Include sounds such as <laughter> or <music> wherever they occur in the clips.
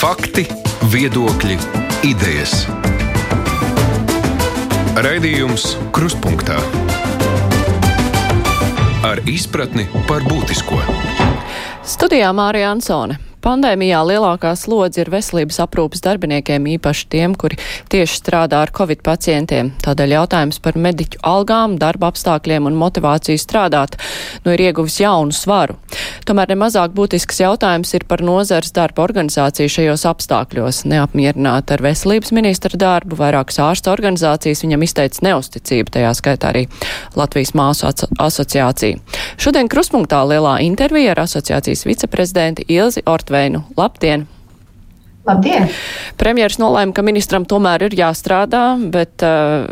Fakti, viedokļi, idejas. Raidījums Krustpunktā ar izpratni par būtisko. Studijā Mārija Ansone. Pandēmijā lielākā slodze ir veselības aprūpas darbiniekiem, īpaši tiem, kuri tieši strādā ar covid pacientiem. Tādēļ jautājums par mediķu algām, darba apstākļiem un motivāciju strādāt nu ir ieguvis jaunu svaru. Tomēr nemazāk būtisks jautājums ir par nozars darba organizāciju šajos apstākļos. Neapmierināta ar veselības ministra darbu, vairākas ārsta organizācijas viņam izteica neusticību, tajā skaitā arī Latvijas māsu asociācija. Šodien kruspunktā lielā intervija ar asociācijas viceprezidenti Ilzi Ortu Ortveinu. Labdien! Labdien! Premjeras nolēma, ka ministram tomēr ir jāstrādā, bet uh,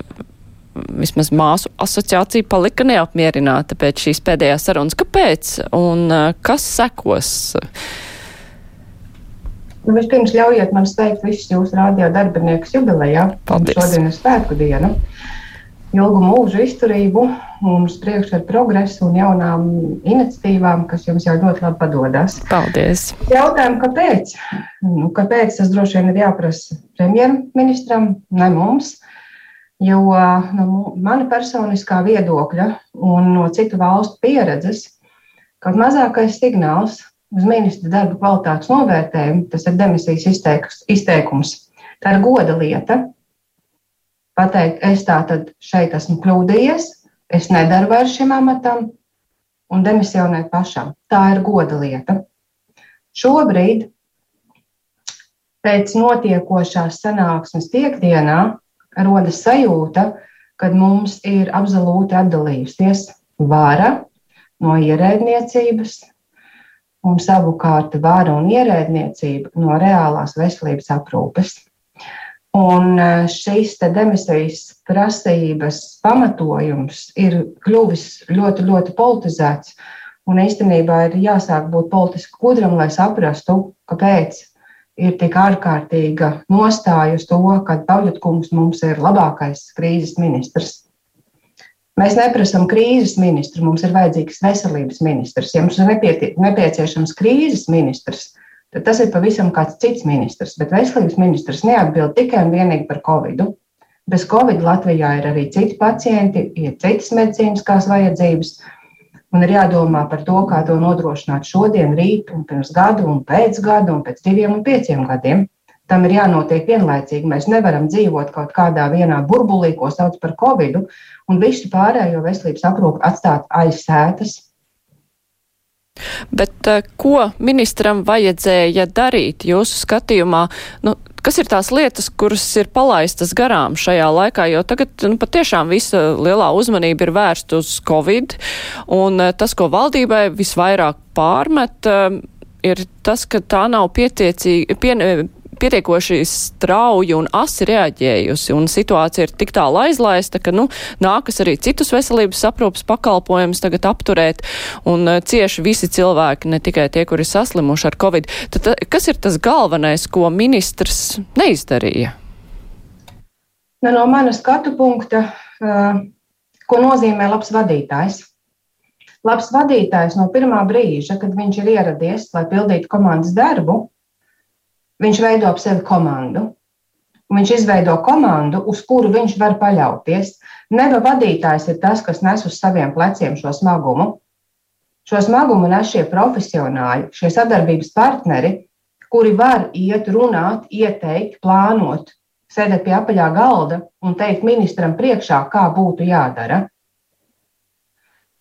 vismaz māsu asociācija palika neapmierināta pēc šīs pēdējās sarunas. Kāpēc un uh, kas sekos? Nu, vispirms ļaujiet man sveikt visus jūsu rādio darbiniekus jubilejā. Paldies! Šodien ir svētku diena. Ilgu mūžu izturību, mums priekšā ir progress un jaunām iniciatīvām, kas jums jau ļoti labi padodas. Paldies! Jautājumu, kāpēc? Nu, kāpēc tas droši vien ir jāprasa premjerministram, ne mums? Jo no nu, mana personiskā viedokļa un no citu valstu pieredzes, kaut mazākais signāls uz ministra darba kvalitātes novērtējumu, tas ir demisijas izteikums. Tā ir goda lieta pateikt, es tā tad šeit esmu kļūdījies, es nedaru vairs šim amatam un demisionēt pašam. Tā ir goda lieta. Šobrīd, pēc notiekošās sanāksmes piekdienā, rodas sajūta, ka mums ir absolūti atdalījusies vara no ierēdniecības, un savukārt vara un ierēdniecība no reālās veselības aprūpes. Un e, šīs demisijas prasības pamatojums ir kļuvis ļoti, ļoti politizēts. Un īstenībā ir jāsāk būt politiski gudram, lai saprastu, kāpēc ir tik ārkārtīga nostāja uz to, ka Pavļutkungs mums ir labākais krīzes ministrs. Mēs neprasām krīzes ministru, mums ir vajadzīgs veselības ministrs. Ja mums ir nepieciešams krīzes ministrs, tad tas ir pavisam kāds cits ministrs. Bet veselības ministrs neatbild tikai un vienīgi par covid. Bez covid Latvijā ir arī citi pacienti, ir citas medicīniskās vajadzības. Un ir jādomā par to, kā to nodrošināt šodien, rīt, un pirms gada, un pēc gada, un pēc diviem un pieciem gadiem. Tam ir jānotiek vienlaicīgi. Mēs nevaram dzīvot kaut kādā vienā burbulī, ko sauc par covid, un visu pārējo veselības aprūpi atstāt aiz sētas Bet uh, ko ministram vajadzēja darīt jūsu skatījumā? Nu, kas ir tās lietas, kuras ir palaistas garām šajā laikā, jo tagad nu, patiešām visa lielā uzmanība ir vērsta uz Covid, un uh, tas, ko valdībai visvairāk pārmet, uh, ir tas, ka tā nav pietiecīgi, pie, pietiekoši strauji un asi reaģējusi, un situācija ir tik tālu aizlaista, ka, nu, nākas arī citus veselības aprūpas pakalpojumus tagad apturēt, un uh, cieši visi cilvēki, ne tikai tie, kuri saslimuši ar covid. Tad kas ir tas galvenais, ko ministrs neizdarīja? Nu, no manas skatu punkta, uh, ko nozīmē labs vadītājs? Labs vadītājs no pirmā brīža, kad viņš ir ieradies, lai pildītu komandas darbu, Viņš veido ap sevi komandu. Viņš izveido komandu, uz kuru viņš var paļauties. Neva vadītājs ir tas, kas nes uz saviem pleciem šo smagumu. Šo smagumu nes šie profesionāļi, šie sadarbības partneri, kuri var iet, runāt, ieteikt, plānot, sēdēt pie apaļā galda un teikt ministram priekšā, kā būtu jādara.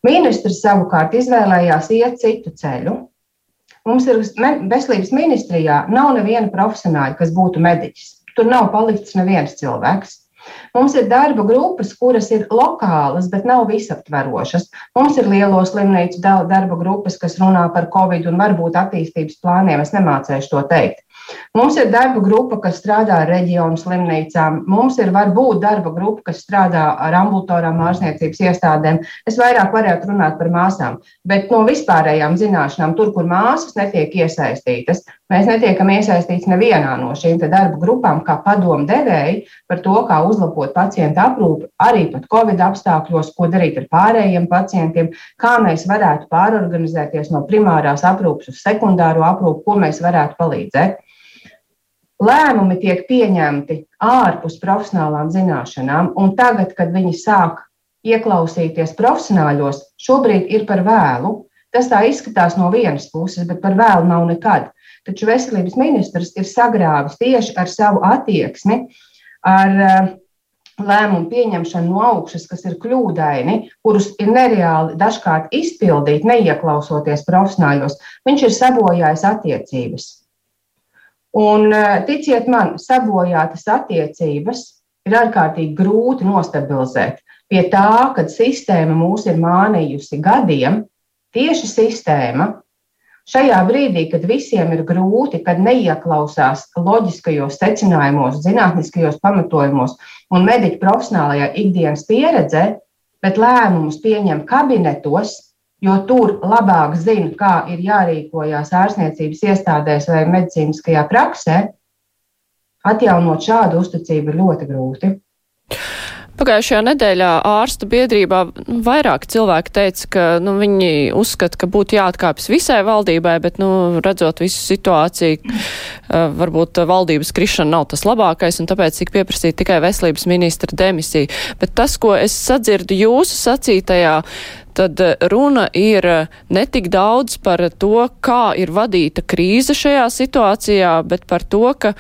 Ministrs savukārt izvēlējās iet citu ceļu, Mums ir veselības ministrijā nav neviena profesionāļa, kas būtu mediķis. Tur nav palicis neviens cilvēks. Mums ir darba grupas, kuras ir lokālas, bet nav visaptverošas. Mums ir lielo slimnīcu darba grupas, kas runā par covid un varbūt attīstības plāniem. Es nemācēšu to teikt. Mums ir darba grupa, kas strādā ar reģionu slimnīcām. Mums ir varbūt darba grupa, kas strādā ar ambulatorām ārstniecības iestādēm. Es vairāk varētu runāt par māsām, bet no vispārējām zināšanām, tur, kur māsas netiek iesaistītas, mēs netiekam iesaistīti nevienā no šīm darba grupām, kā padomu devēji par to, kā uzlabot pacientu aprūpi, arī pat Covid apstākļos, ko darīt ar pārējiem pacientiem, kā mēs varētu pārorganizēties no primārās aprūpes uz sekundāro aprūpi, ko mēs varētu palīdzēt. lēmumi tiek pieņemti ārpus profesionālām zināšanām, un tagad, kad viņi sāk ieklausīties profesionāļos, šobrīd ir par vēlu. Tas tā izskatās no vienas puses, bet par vēlu nav nekad. Taču veselības ministrs ir sagrāvis tieši ar savu attieksmi, ar uh, lēmumu pieņemšanu no augšas, kas ir kļūdaini, kurus ir nereāli dažkārt izpildīt, neieklausoties profesionāļos. Viņš ir sabojājis attiecības. Un uh, ticiet man, sabojātas attiecības ir ārkārtīgi grūti nostabilizēt pie tā, ka sistēma mūs ir mānījusi gadiem, tieši sistēma. Šajā brīdī, kad visiem ir grūti, kad neieklausās loģiskajos secinājumos, zinātniskajos pamatojumos un mediķu profesionālajā ikdienas pieredzē, bet lēmumus pieņem kabinetos, jo tur labāk zina, kā ir jārīkojas ārstniecības iestādēs vai medicīniskajā praksē, atjaunot šādu uzticību ir ļoti grūti. Pagājušajā nedēļā ārstu biedrībā vairāk cilvēki teica, ka nu, viņi uzskata, ka būtu jāatkāpjas visai valdībai, bet, nu, redzot visu situāciju, uh, varbūt valdības krišana nav tas labākais, un tāpēc tik pieprasīt tikai veselības ministra demisiju. Bet tas, ko es sadzirdu jūsu sacītajā, tad runa ir ne tik daudz par to, kā ir vadīta krīze šajā situācijā, bet par to, ka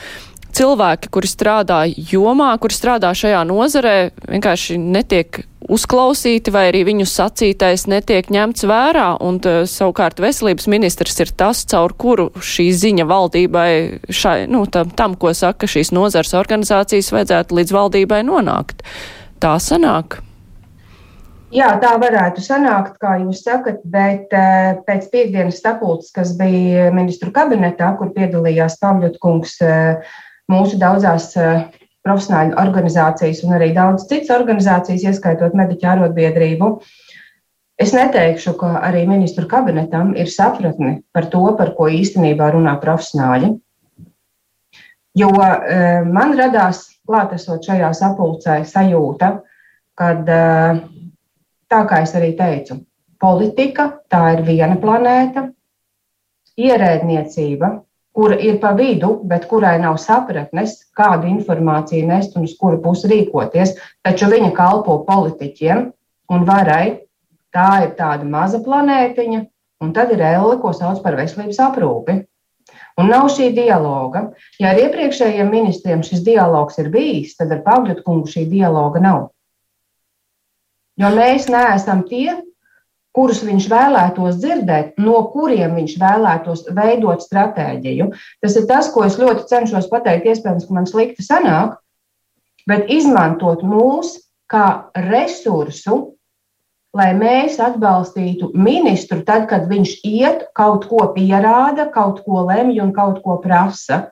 cilvēki, kuri strādā jomā, kuri strādā šajā nozarē, vienkārši netiek uzklausīti vai arī viņu sacītais netiek ņemts vērā, un savukārt veselības ministrs ir tas, caur kuru šī ziņa valdībai, šai, nu, tam, tam, ko saka šīs nozars organizācijas, vajadzētu līdz valdībai nonākt. Tā sanāk. Jā, tā varētu sanākt, kā jūs sakat, bet uh, pēc piekdienas sapulces, kas bija ministru kabinetā, kur piedalījās Pavļotkungs, uh, mūsu daudzās eh, profesionāļu organizācijas un arī daudz citas organizācijas, ieskaitot mediķu arotbiedrību. Es neteikšu, ka arī ministru kabinetam ir sapratne par to, par ko īstenībā runā profesionāļi. Jo eh, man radās, klātesot šajā sapulcē, sajūta, ka eh, tā kā es arī teicu, politika tā ir viena planēta, ierēdniecība kura ir pa vidu, bet kurai nav sapratnes, kādu informāciju nest un uz kuru pusi rīkoties, taču viņa kalpo politiķiem un varai. Tā ir tāda maza planētiņa, un tad ir elle, ko sauc par veselības aprūpi. Un nav šī dialoga. Ja ar iepriekšējiem ministriem šis dialogs ir bijis, tad ar Pāvļotu kungu šī dialoga nav. Jo mēs neesam tie, kurus viņš vēlētos dzirdēt, no kuriem viņš vēlētos veidot stratēģiju. Tas ir tas, ko es ļoti cenšos pateikt. Iespējams, ka man slikti sanāk, bet izmantot mūs kā resursu, lai mēs atbalstītu ministru tad, kad viņš iet, kaut ko pierāda, kaut ko lemj un kaut ko prasa.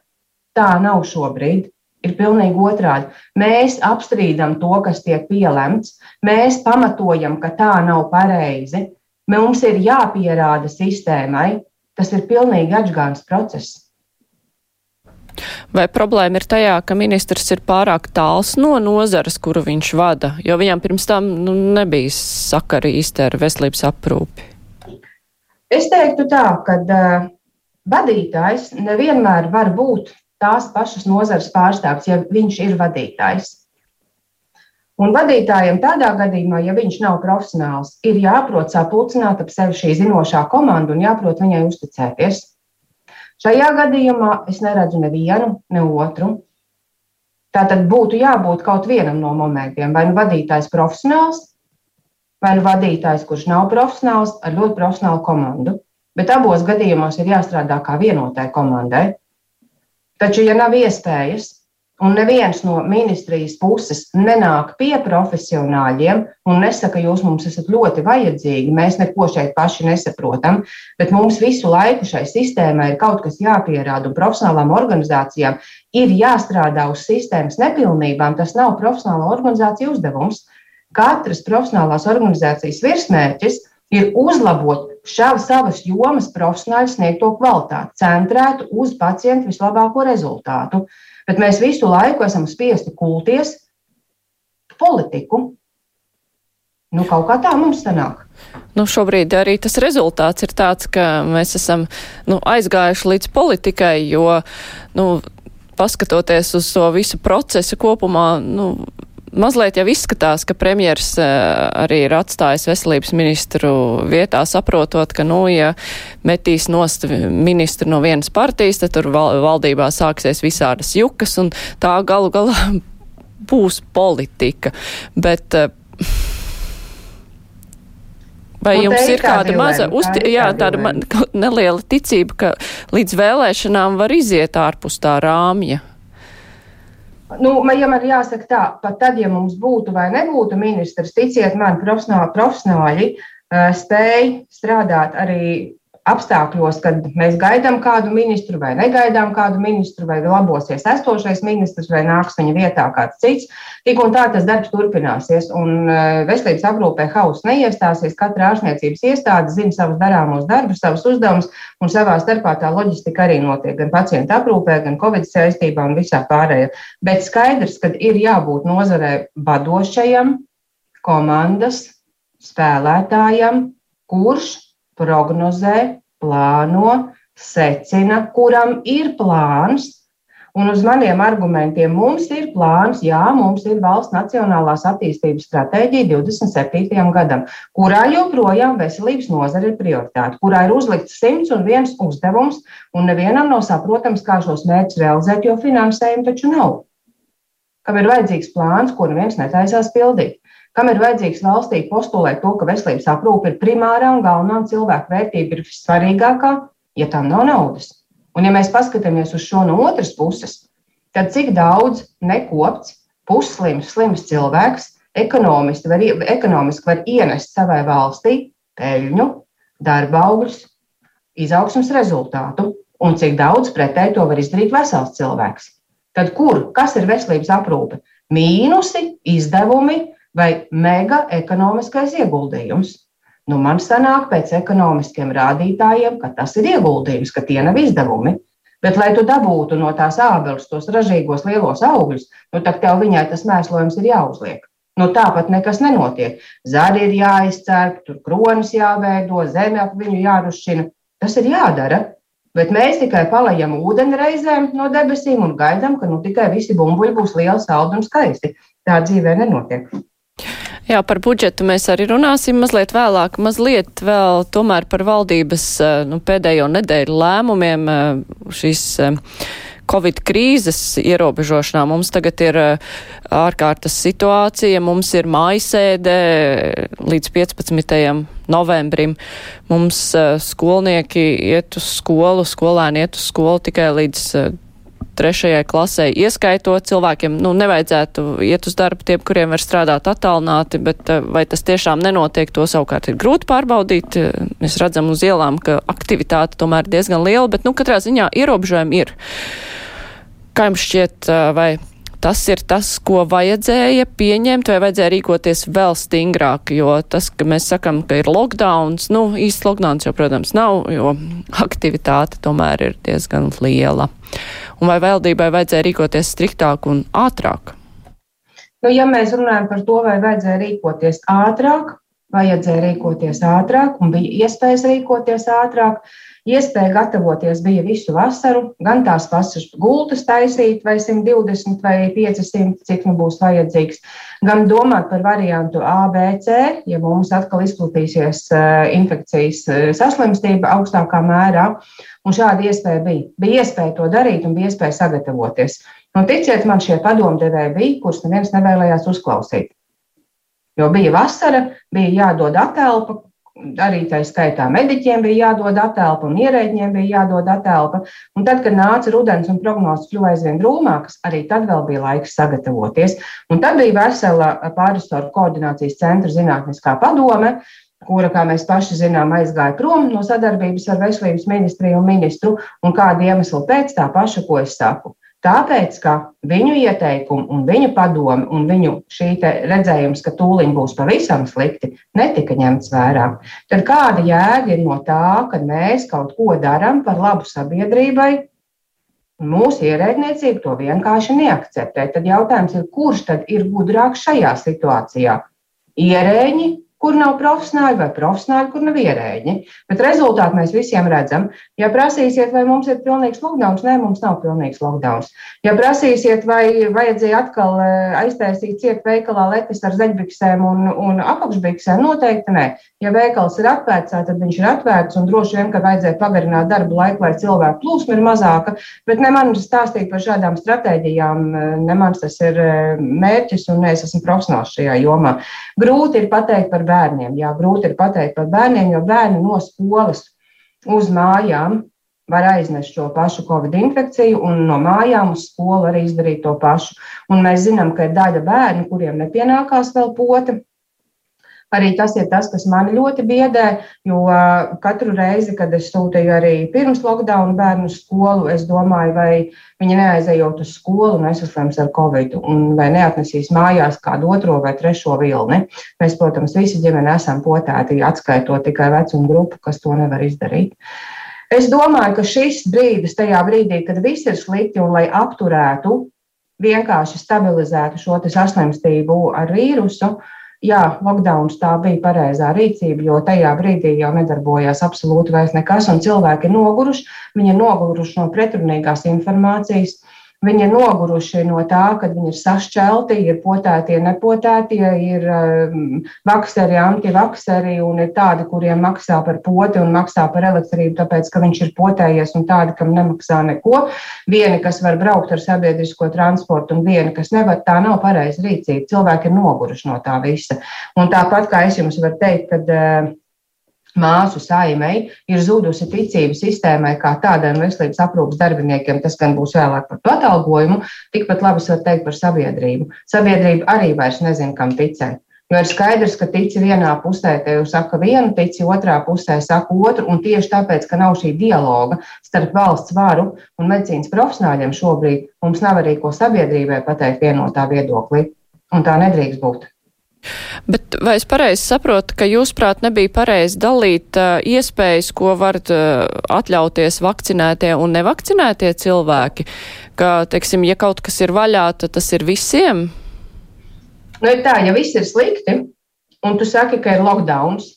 Tā nav šobrīd ir pilnīgi otrādi. Mēs apstrīdam to, kas tiek pielemts, mēs pamatojam, ka tā nav pareizi. Mums ir jāpierāda sistēmai, tas ir pilnīgi atgāns process. Vai problēma ir tajā, ka ministrs ir pārāk tāls no nozares, kuru viņš vada, jo viņam pirms tam nu, nebija sakari īsti ar veselības aprūpi? Es teiktu tā, ka uh, vadītājs nevienmēr var būt tās pašas nozares pārstāvs, ja viņš ir vadītājs. Un vadītājiem tādā gadījumā, ja viņš nav profesionāls, ir jāprot sapulcināt ap sevi šī zinošā komanda un jāprot viņai uzticēties. Šajā gadījumā es neredzu nevienu, ne otru. Tātad būtu jābūt kaut vienam no momentiem. Vai nu vadītājs profesionāls, vai nu vadītājs, kurš nav profesionāls, ar ļoti profesionālu komandu. Bet abos gadījumos ir jāstrādā kā vienotai komandai. Taču, ja nav iespējas, un neviens no ministrijas puses nenāk pie profesionāļiem un nesaka, jūs mums esat ļoti vajadzīgi, mēs neko šeit paši nesaprotam, bet mums visu laiku šai sistēmai ir kaut kas jāpierāda, un profesionālām organizācijām ir jāstrādā uz sistēmas nepilnībām. Tas nav profesionāla organizācija uzdevums. Katras profesionālās organizācijas virsmērķis ir uzlabot šādu savas jomas profesionāļu sniegto kvalitāti, centrētu uz pacientu vislabāko rezultātu. Bet mēs visu laiku esam spiesti kulties politiku. Nu, kaut kā tā mums sanāk. Nu, šobrīd arī tas rezultāts ir tāds, ka mēs esam nu, aizgājuši līdz politikai, jo nu, paskatoties uz to visu procesu kopumā, nu, mazliet jau izskatās, ka premjers arī ir atstājis veselības ministru vietā, saprotot, ka, nu, ja metīs nost ministru no vienas partijas, tad tur valdībā sāksies visādas jukas, un tā galu galā <laughs> būs politika. Bet, Vai nu, jums ir kāda maza, uzti, jā, tāda ma <laughs> neliela ticība, ka līdz vēlēšanām var iziet ārpus tā rāmja? Nu, ja man jāsaka tā, pat tad, ja mums būtu vai nebūtu ministrs, ticiet man, profesionāli, profesionāļi spēj strādāt arī apstākļos, kad mēs gaidām kādu ministru vai negaidām kādu ministru, vai labosies esošais ministrs vai nāks viņa vietā kāds cits. Tik un tā tas darbs turpināsies, un e, veselības aprūpē hauss neiestāsies. Katra ārstniecības iestāde zina savus darāmos darbus, savus uzdevumus, un savā starpā tā loģistika arī notiek gan pacienta aprūpē, gan covid saistībā un visā pārējā. Bet skaidrs, ka ir jābūt nozarē vadošajam, komandas spēlētājam, kurš prognozē, plāno, secina, kuram ir plāns. Un uz maniem argumentiem mums ir plāns, jā, mums ir valsts nacionālās attīstības stratēģija 27. gadam, kurā joprojām veselības nozare ir prioritāte, kurā ir uzlikts 101 uzdevums, un nevienam nav saprotams, kā šos mērķus realizēt, jo finansējumu taču nav. Kam ir vajadzīgs plāns, ko neviens netaisās pildīt kam ir vajadzīgs valstī postulēt to, ka veselības aprūpe ir primārā un galvenā un cilvēku vērtība ir vissvarīgākā, ja tam nav naudas. Un ja mēs paskatāmies uz šo no otras puses, tad cik daudz nekopts, pusslims, slims cilvēks ekonomiski var, ekonomiski var ienest savai valstī peļņu, darba augļus, izaugsmas rezultātu, un cik daudz pretēji to var izdarīt vesels cilvēks. Tad kur, kas ir veselības aprūpe? Mīnusi, izdevumi, vai mega ekonomiskais ieguldījums. Nu, man sanāk pēc ekonomiskiem rādītājiem, ka tas ir ieguldījums, ka tie nav izdevumi. Bet, lai tu dabūtu no tās ābeles tos ražīgos lielos augļus, nu, tad tev viņai tas mēslojums ir jāuzliek. Nu, tāpat nekas nenotiek. Zari ir jāizcērp, tur kronis jāveido, zeme ap viņu jārušķina. Tas ir jādara. Bet mēs tikai palējam ūdeni reizēm no debesīm un gaidām, ka nu, tikai visi bumbuļi būs lieli, saldi un skaisti. Tā dzīvē nenotiek. Jā, par budžetu mēs arī runāsim mazliet vēlāk, mazliet vēl tomēr par valdības eh, nu, pēdējo nedēļu lēmumiem eh, šīs eh, Covid krīzes ierobežošanā. Mums tagad ir ārkārtas situācija, mums ir mājasēde līdz 15. novembrim. Mums skolnieki iet uz skolu, skolēni iet uz skolu tikai līdz trešajai klasē, ieskaitot cilvēkiem, nu, nevajadzētu iet uz darbu tiem, kuriem var strādāt attālināti, bet eh, vai tas tiešām nenotiek, to savukārt ir grūti pārbaudīt. Mēs redzam uz ielām, ka aktivitāte tomēr diezgan liela, bet, nu, katrā ziņā ierobežojumi ir. Kā jums šķiet, eh, vai tas ir tas, ko vajadzēja pieņemt, vai vajadzēja rīkoties vēl stingrāk, jo tas, ka mēs sakam, ka ir lockdowns, nu, īsts lockdowns jau, protams, nav, jo aktivitāte tomēr ir diezgan liela. Un vai valdībai vajadzēja rīkoties striktāk un ātrāk? Nu, ja mēs runājam par to, vai vajadzēja rīkoties ātrāk, vajadzēja rīkoties ātrāk un bija iespējas rīkoties ātrāk, Iespēja gatavoties bija visu vasaru, gan tās vasaras gultas taisīt, vai 120 vai 500, cik nu būs vajadzīgs, gan domāt par variantu ABC, ja mums atkal izplatīsies eh, infekcijas eh, saslimstība augstākā mērā. Un šāda iespēja bija. Bija iespēja to darīt un bija iespēja sagatavoties. Un ticiet man, šie padomdevēji bija, kurus neviens nevēlējās uzklausīt. Jo bija vasara, bija jādod atelpa, arī tā skaitā mediķiem bija jādod atelpa un ierēģiem bija jādod atelpa. Un tad, kad nāca rudens un prognozes kļuva aizvien drūmākas, arī tad vēl bija laiks sagatavoties. Un tad bija vesela pāristoru koordinācijas centra zinātniskā padome, kura, kā mēs paši zinām, aizgāja prom no sadarbības ar veselības ministriju un ministru, un kādu iemeslu pēc tā paša, ko es saku. Tāpēc, ka viņu ieteikumu un viņu padomu un viņu šī redzējums, ka tūliņ būs pavisam slikti, netika ņemts vērā. Tad kāda jēga ir no tā, ka mēs kaut ko darām par labu sabiedrībai, mūsu ierēdniecība to vienkārši neakceptē? Tad jautājums ir, kurš tad ir gudrāks šajā situācijā? Ierēģi kur nav profesionāļi, vai profesionāļi, kur nav ierēģi. Bet rezultātu mēs visiem redzam. Ja prasīsiet, vai mums ir pilnīgs lockdown, nē, mums nav pilnīgs lockdown. Ja prasīsiet, vai vajadzēja atkal eh, aiztaisīt ciet veikalā letes ar zeļbiksēm un, un apakšbiksēm, noteikti nē. Ja veikals ir atvērts, tad viņš ir atvērts un droši vien, ka vajadzēja pagarināt darbu laiku, lai cilvēku plūsma ir mazāka. Bet ne man stāstīt par šādām stratēģijām, ne mans tas ir eh, mērķis un es esmu profesionāls šajā jomā. Grūti ir pateikt par bērniem. Jā, grūti ir pateikt par bērniem, jo bērni no skolas uz mājām var aiznest šo pašu covid infekciju, un no mājām uz skolu arī izdarīt to pašu. Un mēs zinām, ka ir daļa bērnu, kuriem nepienākās vēl pota, Arī tas ir tas, kas man ļoti biedē, jo katru reizi, kad es sūtīju arī pirms lockdown bērnu skolu, es domāju, vai viņi neaizejot uz skolu un aizsaslims ar covid, un vai neatnesīs mājās kādu otro vai trešo vilni. Mēs, protams, visi ģimeni esam potēti, atskaitot tikai vecumu grupu, kas to nevar izdarīt. Es domāju, ka šis brīdis, tajā brīdī, kad viss ir slikti un lai apturētu, vienkārši stabilizētu šo saslimstību ar vīrusu, uh, jā, lockdowns tā bija pareizā rīcība, jo tajā brīdī jau nedarbojās absolūti vairs nekas, un cilvēki ir noguruši. Viņi ir noguruši no pretrunīgās informācijas. Viņi ir noguruši no tā, ka viņi ir sašķelti, ir potētie, nepotētie, ir um, vakseri, antivakseri un ir tādi, kuriem maksā par poti un maksā par elektrību, tāpēc, ka viņš ir potējies un tādi, kam nemaksā neko. Vieni, kas var braukt ar sabiedrisko transportu un vieni, kas nevar, tā nav pareiza rīcība. Cilvēki ir noguruši no tā visa. Un tāpat kā es jums varu teikt, kad uh, māsu saimei ir zudusi ticība sistēmai kā tādam veselības aprūpas darbiniekiem, tas gan būs vēlāk par to atalgojumu, tikpat labi var teikt par sabiedrību. Sabiedrība arī vairs nezina, kam ticēt. Jo ir skaidrs, ka tici vienā pusē, te jau saka vienu, tici otrā pusē, saka otru, un tieši tāpēc, ka nav šī dialoga starp valsts varu un medicīnas profesionāļiem šobrīd, mums nav arī ko sabiedrībai pateikt vienotā viedoklī, un tā nedrīkst būt. Bet vai es pareizi saprotu, ka jūsuprāt nebija pareizi dalīt uh, iespējas, ko var uh, atļauties vakcinētie un nevakcinētie cilvēki? Ka, teiksim, ja kaut kas ir vaļā, tad tas ir visiem? Nu, ir tā, ja viss ir slikti, un tu saki, ka ir lockdowns,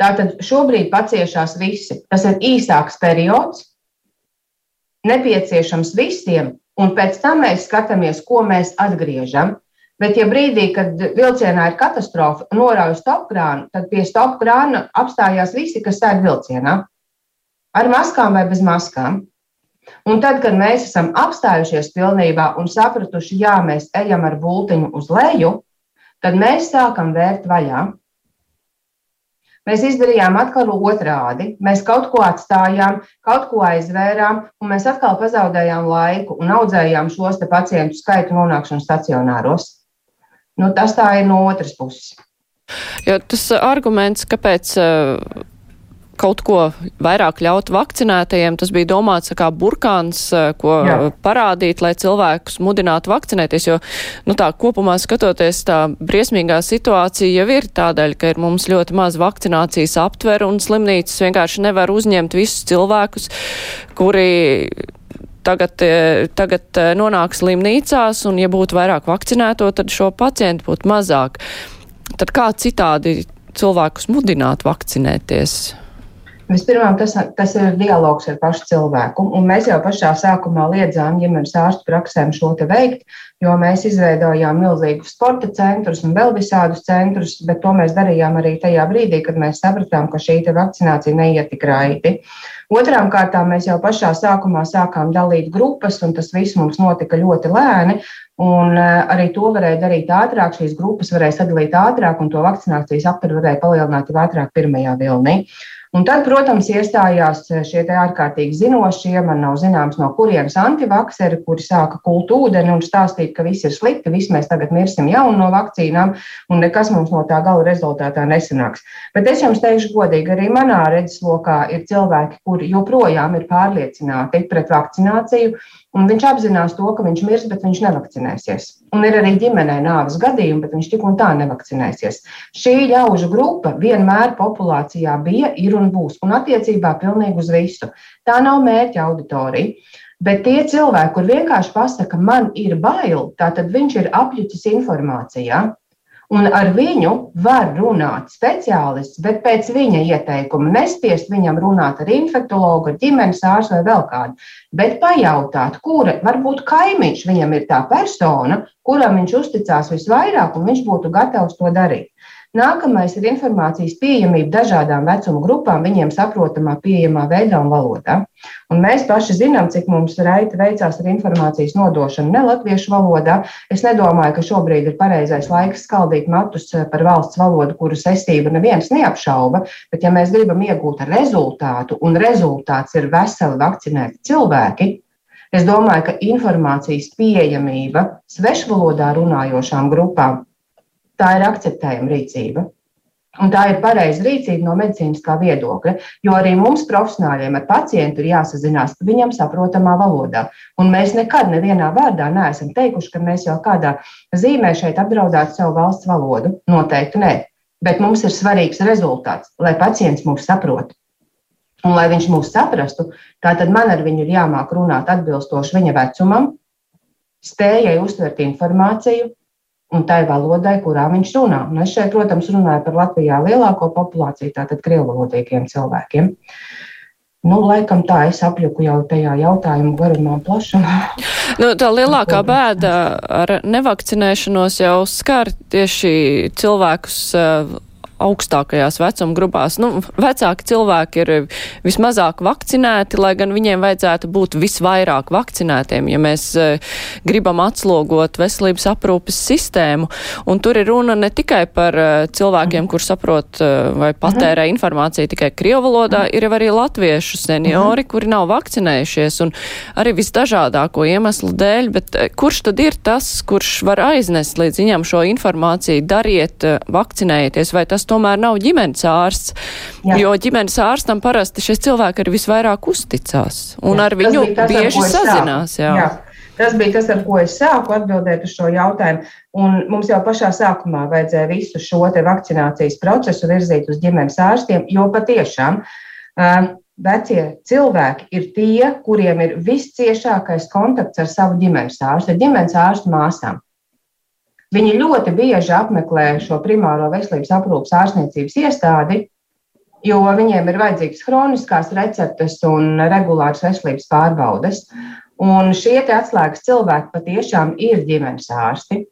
tātad šobrīd paciešās visi. Tas ir īsāks periods, nepieciešams visiem, un pēc tam mēs skatāmies, ko mēs atgriežam. Bet, ja brīdī, kad vilcienā ir katastrofa, norauj stopkrānu, tad pie stopkrāna apstājās visi, kas sēž vilcienā, ar maskām vai bez maskām. Un tad, kad mēs esam apstājušies pilnībā un sapratuši, jā, mēs ejam ar bultiņu uz leju, tad mēs sākam vērt vaļā. Mēs izdarījām atkal otrādi. Mēs kaut ko atstājām, kaut ko aizvērām, un mēs atkal pazaudējām laiku un audzējām šos pacientu skaitu nonākšanu stacionāros. Nu, tas tā ir no otras puses. Jo tas arguments, kāpēc uh, kaut ko vairāk ļaut vakcinētajiem, tas bija domāts kā burkāns, uh, ko Jā. parādīt, lai cilvēkus mudinātu vakcinēties, jo, nu tā kopumā skatoties, tā briesmīgā situācija jau ir tādēļ, ka ir mums ļoti maz vakcinācijas aptver un slimnīcas vienkārši nevar uzņemt visus cilvēkus, kuri tagad, e, tagad e, nonāk slimnīcās, un ja būtu vairāk vakcinēto, tad šo pacientu būtu mazāk. Tad kā citādi cilvēkus mudināt vakcinēties? Vispirms, tas, tas ir dialogs ar pašu cilvēku. Un mēs jau pašā sākumā liedzām ģimenes ārstu praksēm šo te veikt, jo mēs izveidojām milzīgus sporta centrus un vēl visādus centrus, bet to mēs darījām arī tajā brīdī, kad mēs sapratām, ka šī vakcinācija neiet tik raiti. Otrām kārtām mēs jau pašā sākumā sākām dalīt grupas, un tas viss mums notika ļoti lēni. Un eh, arī to varēja darīt ātrāk, šīs grupas varēja sadalīt ātrāk, un to vakcinācijas apturu varēja palielināt ātrāk pirmajā vilnī. Un tad, protams, iestājās šie ārkārtīgi zinošie, man nav zināms, no kurienes antivakseri, kuri sāka kult ūdeni un stāstīt, ka viss ir slikti, viss mēs tagad mirsim jaunu no vakcīnām, un nekas mums no tā gala rezultātā nesanāks. Bet es jums teikšu godīgi, arī manā redzeslokā ir cilvēki, kuri joprojām ir pārliecināti pret vakcināciju, Un viņš apzinās to, ka viņš mirs, bet viņš nevakcinēsies. Un ir arī ģimenē nāves gadījumi, bet viņš tik un tā nevakcinēsies. Šī ļaužu grupa vienmēr populācijā bija, ir un būs, un attiecībā pilnīgi uz visu. Tā nav mērķa auditorija. Bet tie cilvēki, kur vienkārši pasaka, man ir bail, tātad viņš ir apjucis informācijā. Un ar viņu var runāt speciālists, bet pēc viņa ieteikuma nespiest viņam runāt ar infektuologu, ar ģimenes ārstu vai vēl kādu. Bet pajautāt, kura varbūt kaimiņš viņam ir tā persona, kuram viņš uzticās visvairāk, un viņš būtu gatavs to darīt. Nākamais ir informācijas pieejamība dažādām vecuma grupām, viņiem saprotamā, pieejamā veidā un valodā. Un mēs paši zinām, cik mums raiti veicās ar informācijas nodošanu ne latviešu valodā. Es nedomāju, ka šobrīd ir pareizais laiks skaldīt matus par valsts valodu, kuras estību neviens neapšauba, bet ja mēs gribam iegūt rezultātu, un rezultāts ir veseli vakcinēti cilvēki, Es domāju, ka informācijas pieejamība svešvalodā runājošām grupām tā ir akceptējama rīcība. Un tā ir pareiza rīcība no medicīniskā viedokļa, jo arī mums, profesionāļiem, ar pacientu ir jāsazinās viņam saprotamā valodā. Un mēs nekad nevienā vārdā neesam teikuši, ka mēs jau kādā zīmē šeit apdraudētu savu valsts valodu. Noteikti nē. Bet mums ir svarīgs rezultāts, lai pacients mūs saprotu. Un, lai viņš mūs saprastu, tad man ar viņu ir jāmāk runāt atbilstoši viņa vecumam, spējai uztvert informāciju, un tai valodai, kurā viņš runā. Un es šeit, protams, runāju par Latvijā lielāko populāciju, tātad krievvalodīgiem cilvēkiem. Nu, laikam tā es apjuku jau tajā jautājuma garumā plašumā. <laughs> Nu, tā lielākā bēda ar nevakcinēšanos jau skar tieši cilvēkus augstākajās vecuma grupās. Nu, vecāki cilvēki ir vismazāk vakcinēti, lai gan viņiem vajadzētu būt visvairāk vakcinētiem, ja mēs uh, gribam atslogot veselības aprūpes sistēmu. Un tur ir runa ne tikai par uh, cilvēkiem, kur saprot uh, vai patērē informāciju tikai krievu valodā, ir arī latviešu seniori, kuri nav vakcinējušies un arī visdažādāko iemeslu dēļ, bet kurš tad ir tas, kurš var aiznest līdz viņam šo informāciju, dariet, vakcinējieties, vai tas to tomēr nav ģimenes ārsts, Jā. jo ģimenes ārstam parasti šie cilvēki arī visvairāk uzticās un jā, ar viņu tas, bieži sazinās. Jā. Jā. Tas bija tas, ar ko es sāku atbildēt uz šo jautājumu. Un mums jau pašā sākumā vajadzēja visu šo vakcinācijas procesu virzīt uz ģimenes ārstiem, jo patiešām uh, vecie cilvēki ir tie, kuriem ir visciešākais kontakts ar savu ģimenes ārstu, ar ģimenes ārstu māsām. Viņi ļoti bieži apmeklē šo primāro veselības aprūpas ārstniecības iestādi, jo viņiem ir vajadzīgas chroniskās receptes un regulāras veselības pārbaudes. Un šie atslēgas cilvēki patiešām ir ģimenes ārsti.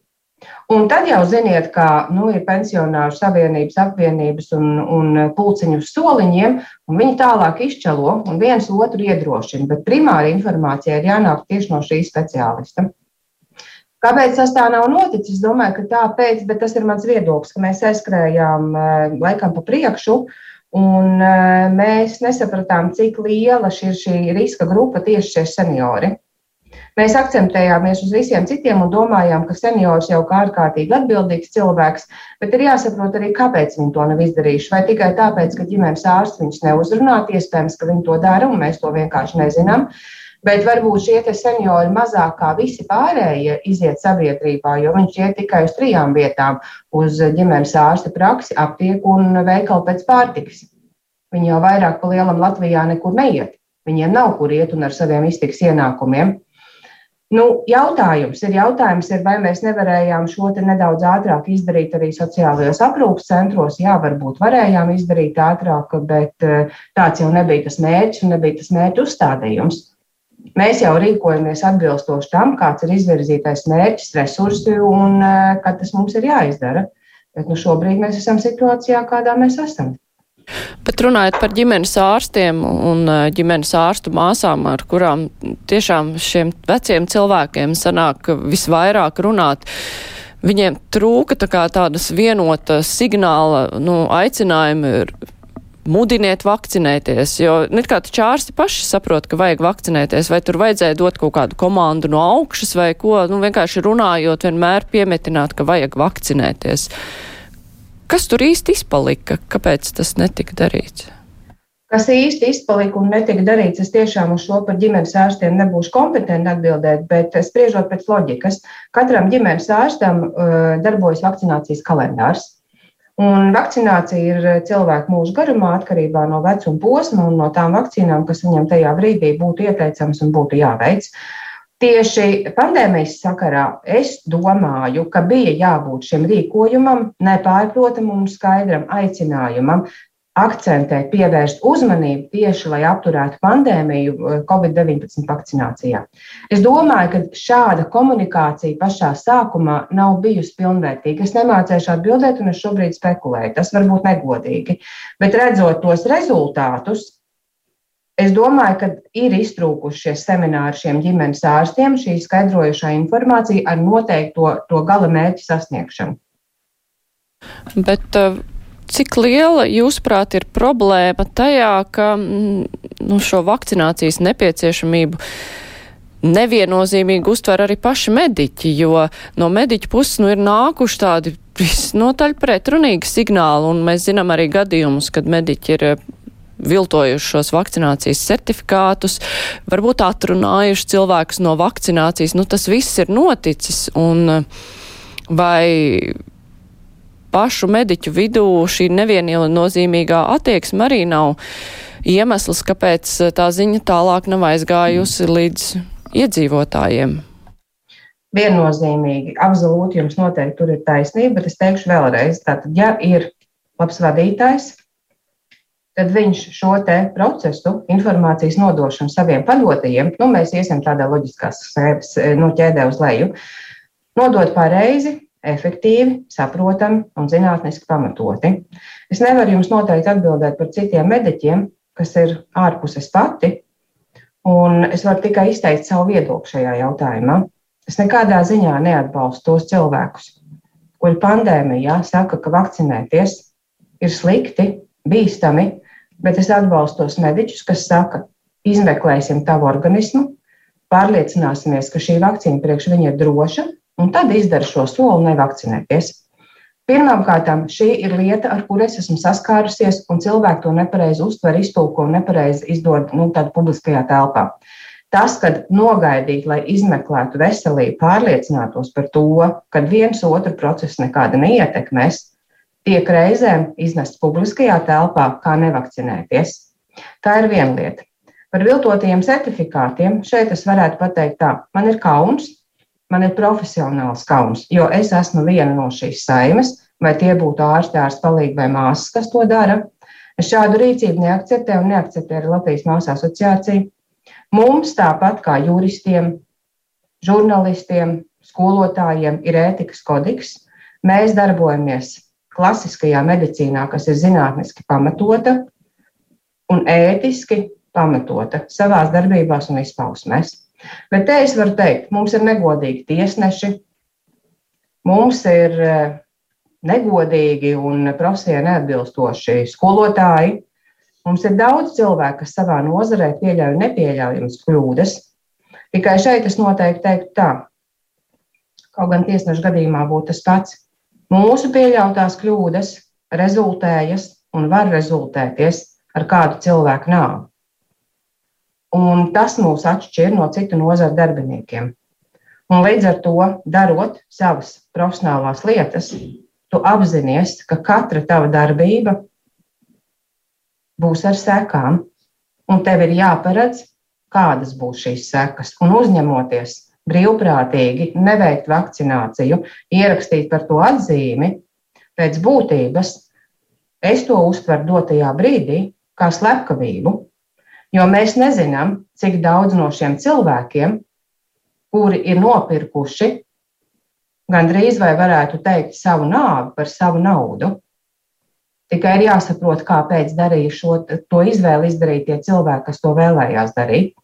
Un tad jau ziniet, ka nu, ir pensionāru savienības, apvienības un, un pulciņu soliņiem, un viņi tālāk izčalo un viens otru iedrošina. Bet primāra informācija ir jānāk tieši no šī speciālista. Kāpēc tas tā nav noticis? Es domāju, ka tāpēc, bet tas ir mans viedoklis, ka mēs aizskrējām eh, laikam pa priekšu. Un eh, mēs nesapratām, cik liela ir šī riska grupa tieši šie seniori. Mēs akcentējāmies uz visiem citiem un domājām, ka seniors jau kā ārkārtīgi atbildīgs cilvēks, bet ir jāsaprot arī, kāpēc viņi to nav izdarījuši. Vai tikai tāpēc, ka ģimenes ārsts viņus neuzrunā, iespējams, ka viņi to dara un mēs to vienkārši nezinām. Uh, Bet varbūt šie seniori mazāk kā visi pārējie iziet sabiedrībā, jo viņš iet tikai uz trijām vietām - uz ģimenes ārsta praksi, aptieku un veikalu pēc pārtikas. Viņi jau vairāk pa lielam Latvijā nekur neiet. Viņiem nav kur iet un ar saviem iztiks ienākumiem. Nu, jautājums ir, jautājums ir, vai mēs nevarējām šo nedaudz ātrāk izdarīt arī sociālajos aprūpas centros. Jā, varbūt varējām izdarīt ātrāk, bet eh, tāds jau nebija tas mērķis un nebija tas mērķu uzstādījums. Mēs jau rīkojamies atbilstoši tam, kāds ir izvirzītais mērķis, resursi un eh, ka tas mums ir jāizdara. Bet nu, šobrīd mēs esam situācijā, kādā mēs esam. Bet runājot par ģimenes ārstiem un eh, ģimenes ārstu māsām, ar kurām tiešām šiem veciem cilvēkiem sanāk visvairāk runāt, viņiem trūka tā kā tādas vienota signāla, nu, aicinājumi mudiniet vakcinēties, jo net kā taču ārsti paši saprot, ka vajag vakcinēties, vai tur vajadzēja dot kaut kādu komandu no augšas vai ko, nu vienkārši runājot, vienmēr piemetināt, ka vajag vakcinēties. Kas tur īsti izpalika? Kāpēc tas netika darīts? Kas īsti izpalika un netika darīts, es tiešām uz šo par ģimenes ārstiem nebūšu kompetenti atbildēt, bet spriežot pēc loģikas, katram ģimenes ārstam uh, darbojas vakcinācijas kalendārs. Un vakcinācija ir eh, cilvēku mūža garumā atkarībā no vecuma posma un no tām vakcīnām, kas viņam tajā brīdī būtu ieteicams un būtu jāveic. Tieši pandēmijas sakarā es domāju, ka bija jābūt šim rīkojumam, nepārprotamam un skaidram aicinājumam akcentēt, pievērst uzmanību tieši, lai apturētu pandēmiju eh, Covid-19 vakcinācijā. Es domāju, ka šāda komunikācija pašā sākumā nav bijusi pilnvērtīga. Es nemācēšu atbildēt, un es šobrīd spekulēju. Tas var būt negodīgi. Bet redzot tos rezultātus, es domāju, ka ir iztrūkušies semināri šiem ģimenes ārstiem, šī skaidrojušā informācija ar noteikto to gala mērķu sasniegšanu. Bet uh, Cik liela, jūsuprāt, ir problēma tajā, ka mm, nu, šo vakcinācijas nepieciešamību neviennozīmīgi uztver arī paši mediķi, jo no mediķu puses nu, ir nākuši tādi visnotaļ pretrunīgi signāli, un mēs zinām arī gadījumus, kad mediķi ir eh, viltojuši šos vakcinācijas certifikātus, varbūt atrunājuši cilvēkus no vakcinācijas. Nu, tas viss ir noticis, un eh, vai pašu mediķu vidū šī neviennozīmīgā attieksme arī nav iemesls, kāpēc eh, tā ziņa tālāk nav aizgājusi līdz iedzīvotājiem. Viennozīmīgi, absolūti jums noteikti tur ir taisnība, bet es teikšu vēlreiz, tātad, ja ir labs vadītājs, tad viņš šo te procesu, informācijas nodošanu saviem padotajiem, nu, mēs iesim tādā loģiskās sēdes, no nu, ķēdē uz leju, nodot pareizi, efektīvi, saprotami un zinātniski pamatoti. Es nevaru jums noteikti atbildēt par citiem mediķiem, kas ir ārpus es pati, un es varu tikai izteikt savu viedokli šajā jautājumā. Es nekādā ziņā neatbalstu tos cilvēkus, kuri pandēmijā saka, ka vakcinēties ir slikti, bīstami, bet es atbalstu tos mediķus, kas saka, izmeklēsim tavu organismu, pārliecināsimies, ka šī vakcīna priekš viņa ir droša un tad izdara šo soli nevakcinēties. Pirmkārt, šī ir lieta, ar kuru es esmu saskārusies, un cilvēki to nepareizi uztver, iztulko un nepareizi izdod nu, publiskajā telpā. Tas, kad nogaidīt, lai izmeklētu veselību, pārliecinātos par to, ka viens otru procesu nekāda neietekmēs, tiek reizēm iznests publiskajā telpā, kā nevakcinēties. Tā ir viena lieta. Par viltotajiem certifikātiem šeit es varētu pateikt tā, man ir kauns, man ir profesionāls kauns, jo es esmu viena no šīs saimes, vai tie būtu ārsti, ārsts palīgi vai māsas, kas to dara. Es šādu rīcību neakceptēju un neakceptēju arī Latvijas māsu asociāciju. Mums, tāpat kā juristiem, žurnālistiem, skolotājiem, ir ētikas kodeks. Mēs darbojamies klasiskajā medicīnā, kas ir zinātniski pamatota un ētiski pamatota savās darbībās un izpausmēs. Bet te es varu teikt, mums ir negodīgi tiesneši, mums ir eh, negodīgi un profesijai neatbilstoši skolotāji. Mums ir daudz cilvēku, kas savā nozarē pieļauj nepieļaujamas kļūdas. Tikai šeit es noteikti teiktu tā, kaut gan tiesneša gadījumā būtu tas pats. Mūsu pieļautās kļūdas rezultējas un var rezultēties ar kādu cilvēku nāvi. Un tas mūs atšķir no citu nozaru darbiniekiem. Un līdz ar to, darot savas profesionālās lietas, tu apzinājies, ka katra tava darbība būs ar sekām, un tev ir jāparedz, kādas būs šīs sekas. Un uzņemoties brīvprātīgi, neveikt vakcināciju, ierakstīt par to atzīmi, pēc būtības es to uztveru dotajā brīdī kā slepkavību, Jo mēs nezinām, cik daudz no šiem cilvēkiem, kuri ir nopirkuši gandrīz vai varētu teikt savu nāvi par savu naudu. Tikai ir jāsaprot, kāpēc darīja šo to izvēli izdarīt tie cilvēki, kas to vēlējās darīt.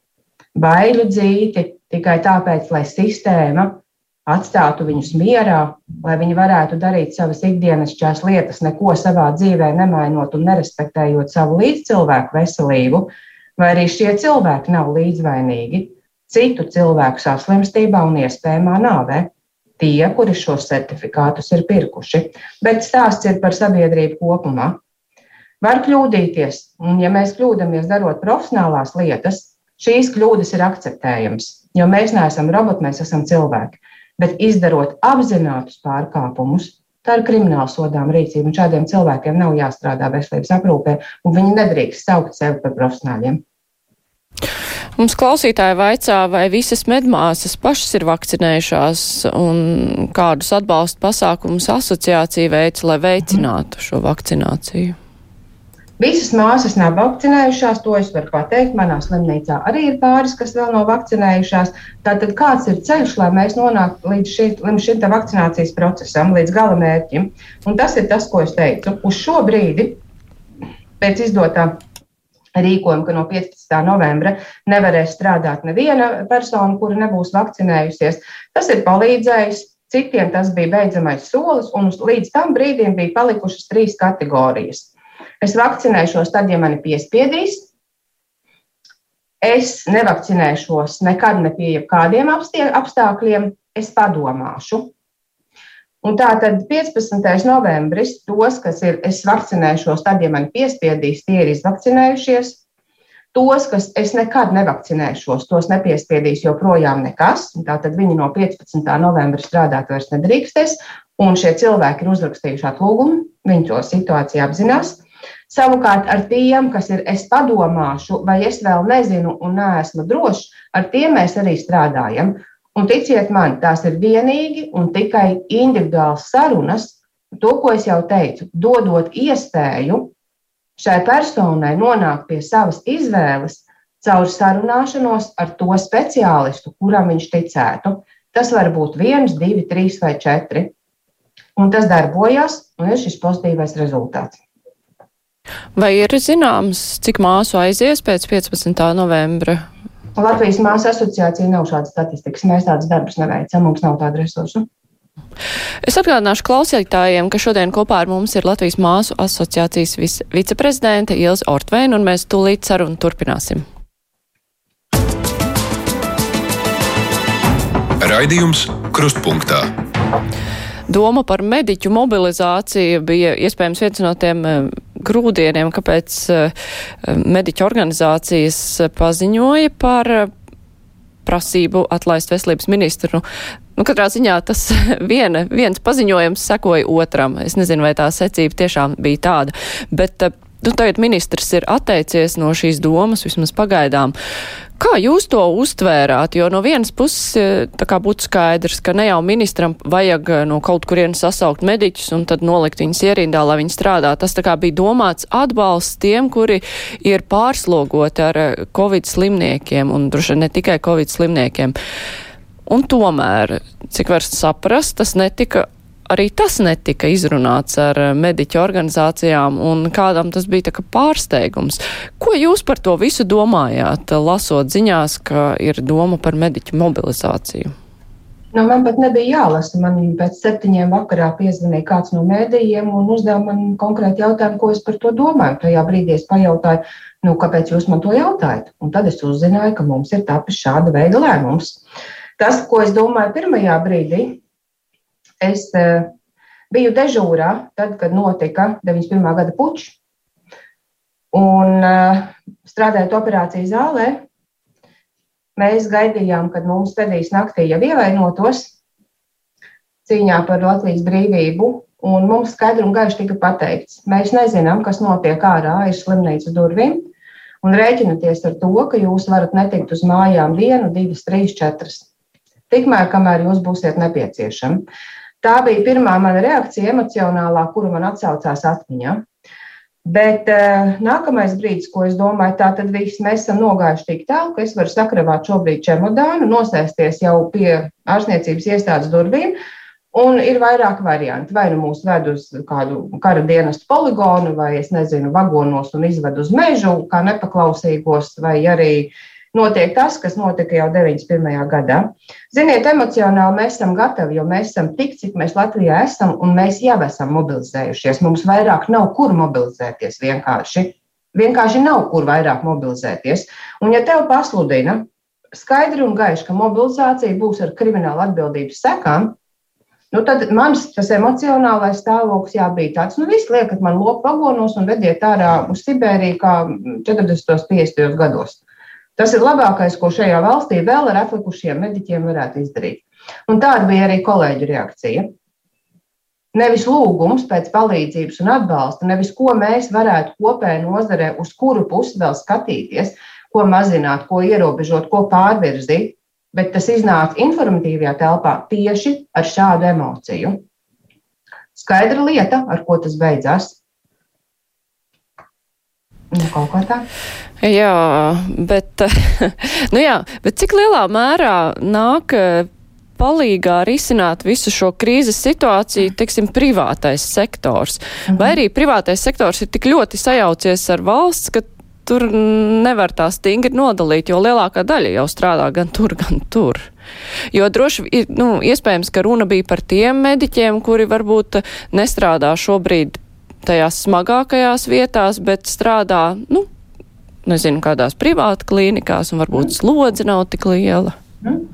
Baiļu dzīti tikai tāpēc, lai sistēma atstātu viņus mierā, lai viņi varētu darīt savas ikdienas čās lietas, neko savā dzīvē nemainot un nerespektējot savu līdzcilvēku veselību, vai arī šie cilvēki nav līdzvainīgi citu cilvēku saslimstībā un iespējamā nāvē. Tie, kuri šos certifikātus ir pirkuši, bet stāsts ir par sabiedrību kopumā. Var kļūdīties, un ja mēs kļūdāmies darot profesionālās lietas, šīs kļūdas ir akceptējamas, jo mēs neesam roboti, mēs esam cilvēki. Bet izdarot apzinātus pārkāpumus, tā ir krimināla sodām rīcība, un šādiem cilvēkiem nav jāstrādā veselības aprūpē, un viņi nedrīkst saukt sevi par profesionāļiem. Mums klausītāji vaicā, vai visas medmāsas pašas ir vakcinējušās un kādus atbalsta pasākumus asociācija veids, lai veicinātu šo vakcināciju. Visas māsas nav vakcinējušās, to es varu pateikt. Manā slimnīcā arī ir pāris, kas vēl nav vakcinējušās. Tātad kāds ir ceļš, lai mēs nonāktu līdz, līdz šim vakcinācijas procesam, līdz gala mērķim? Un tas ir tas, ko es teicu. Uz šo brīdi, pēc izdotā rīkojumu, ka no 15. novembra nevarēs strādāt neviena persona, kura nebūs vakcinējusies. Tas ir palīdzējis. Citiem tas bija beidzamais solis, un līdz tam brīdim bija palikušas trīs kategorijas. Es vakcinēšos tad, ja mani piespiedīs. Es nevakcinēšos nekad ne pie kādiem apstākļiem. Es padomāšu. Un tā tad 15. novembris tos, kas ir, es vakcinēšos, tad, ja man piespiedīs, tie ir izvakcinējušies. Tos, kas es nekad nevakcinēšos, tos nepiespiedīs joprojām nekas. Tātad viņi no 15. novembra strādāt vairs nedrīkstēs, un šie cilvēki ir uzrakstījuši atlūgumu, viņi to situāciju apzinās. Savukārt ar tiem, kas ir es padomāšu, vai es vēl nezinu un neesmu drošs, ar tiem mēs arī strādājam. Un ticiet man, tās ir vienīgi un tikai individuāls sarunas, to, ko es jau teicu, dodot iespēju šai personai nonākt pie savas izvēles caur sarunāšanos ar to speciālistu, kuram viņš ticētu. Tas var būt viens, divi, trīs vai četri. Un tas darbojas, un ir šis pozitīvais rezultāts. Vai ir zināms, cik māsu aizies pēc 15. novembra Latvijas māsu asociācija nav šādas statistikas. Mēs tādas darbus neveicam, mums nav tādu resursu. Es atgādināšu klausītājiem, ka šodien kopā ar mums ir Latvijas māsu asociācijas viceprezidente Ilza Ortveina, un mēs tūlīt sarunu turpināsim. Raidījums Krustpunktā. Doma par mediķu mobilizāciju bija iespējams viens no tiem eh, grūdieniem, kāpēc eh, mediķu organizācijas paziņoja par eh, prasību atlaist veselības ministru. Nu, katrā ziņā tas <laughs> viena, viens paziņojums sekoja otram. Es nezinu, vai tā secība tiešām bija tāda, bet nu, tagad ministrs ir atteicies no šīs domas, vismaz pagaidām. Kā jūs to uztvērāt? Jo no vienas puses e, būtu skaidrs, ka ne jau ministram vajag e, no kaut kurienes sasaukt mediķus un tad nolikt viņus ierindā, lai viņi strādā. Tas bija domāts atbalsts tiem, kuri ir pārslogoti ar e, covid slimniekiem un droši ne tikai covid slimniekiem. Un tomēr, cik var saprast, tas netika arī tas netika izrunāts ar eh, mediķu organizācijām, un kādam tas bija pārsteigums. Ko jūs par to visu domājāt, lasot ziņās, ka ir doma par mediķu mobilizāciju? Nu, man pat nebija jālasa. Man pēc septiņiem vakarā piezvanīja kāds no mēdījiem un uzdeva man konkrēti jautājumu, ko es par to domāju. Tajā brīdī es pajautāju, nu, kāpēc jūs man to jautājat? Un tad es uzzināju, ka mums ir tapis šāda veida lēmums. Tas, ko es domāju pirmajā brīdī, Es uh, biju dežūrā, tad, kad notika 91. gada pučs, un uh, strādājot operācijas zālē, mēs gaidījām, kad mums pedīs naktī jau ievainotos cīņā par Latvijas brīvību. Un mums skaidri un gaiši tika pateikts, mēs nezinām, kas notiek ārā aiz slimnīcas durvīm, un rēķinieties ar to, ka jūs varat netikt uz mājām vienu, divas, trīs, četras. Tikmēr, kamēr jūs būsiet nepieciešami. Tā bija pirmā mana reakcija emocionālā, kuru man atsaucās atmiņā. Bet uh, nākamais brīdis, ko es domāju, tā tad viss mēs esam nogājuši tik tālu, ka es varu sakravāt šobrīd čemodānu, nosēsties jau pie ārstniecības iestādes durvīm. Un ir vairāki varianti. Vai nu mūs ved uz kādu kara dienestu poligonu, vai es nezinu, vagonos un izved uz mežu, kā nepaklausīgos, vai arī uh, notiek tas, kas notika jau 91. gadā. Ziniet, emocionāli mēs esam gatavi, jo mēs esam tik, cik mēs Latvijā esam, un mēs jau esam mobilizējušies. Mums vairāk nav kur mobilizēties vienkārši. Vienkārši nav kur vairāk mobilizēties. Un, ja tev pasludina skaidri un gaiši, ka mobilizācija būs ar kriminālu atbildības sekām, Nu, tad mans tas emocionālais stāvoklis jā, bija tāds, nu, viss liekat man lopu vagonos un vediet ārā uz Sibēriju kā 40. un 50. gados. Tas ir labākais, ko šajā valstī vēl ar atlikušiem mediķiem varētu izdarīt. Un tāda bija arī kolēģu reakcija. Nevis lūgums pēc palīdzības un atbalsta, nevis ko mēs varētu kopējā nozarē, uz kuru pusi vēl skatīties, ko mazināt, ko ierobežot, ko pārvirzīt, bet tas iznāca informatīvajā telpā tieši ar šādu emociju. Skaidra lieta, ar ko tas beidzās. Nu, kaut kā tā. Jā, bet, <laughs> nu jā, bet cik lielā mērā nāk palīgā risināt visu šo krīzes situāciju, teiksim, privātais sektors? Mhm. Vai arī privātais sektors ir tik ļoti sajaucies ar valsts, ka tur nevar tā stingri nodalīt, jo lielākā daļa jau strādā gan tur, gan tur. Jo droši ir, nu, iespējams, ka runa bija par tiem mediķiem, kuri varbūt nestrādā šobrīd tajās smagākajās vietās, bet strādā, nu, nezinu, kādās privāta klīnikās, un varbūt slodze nav tik liela. Mm.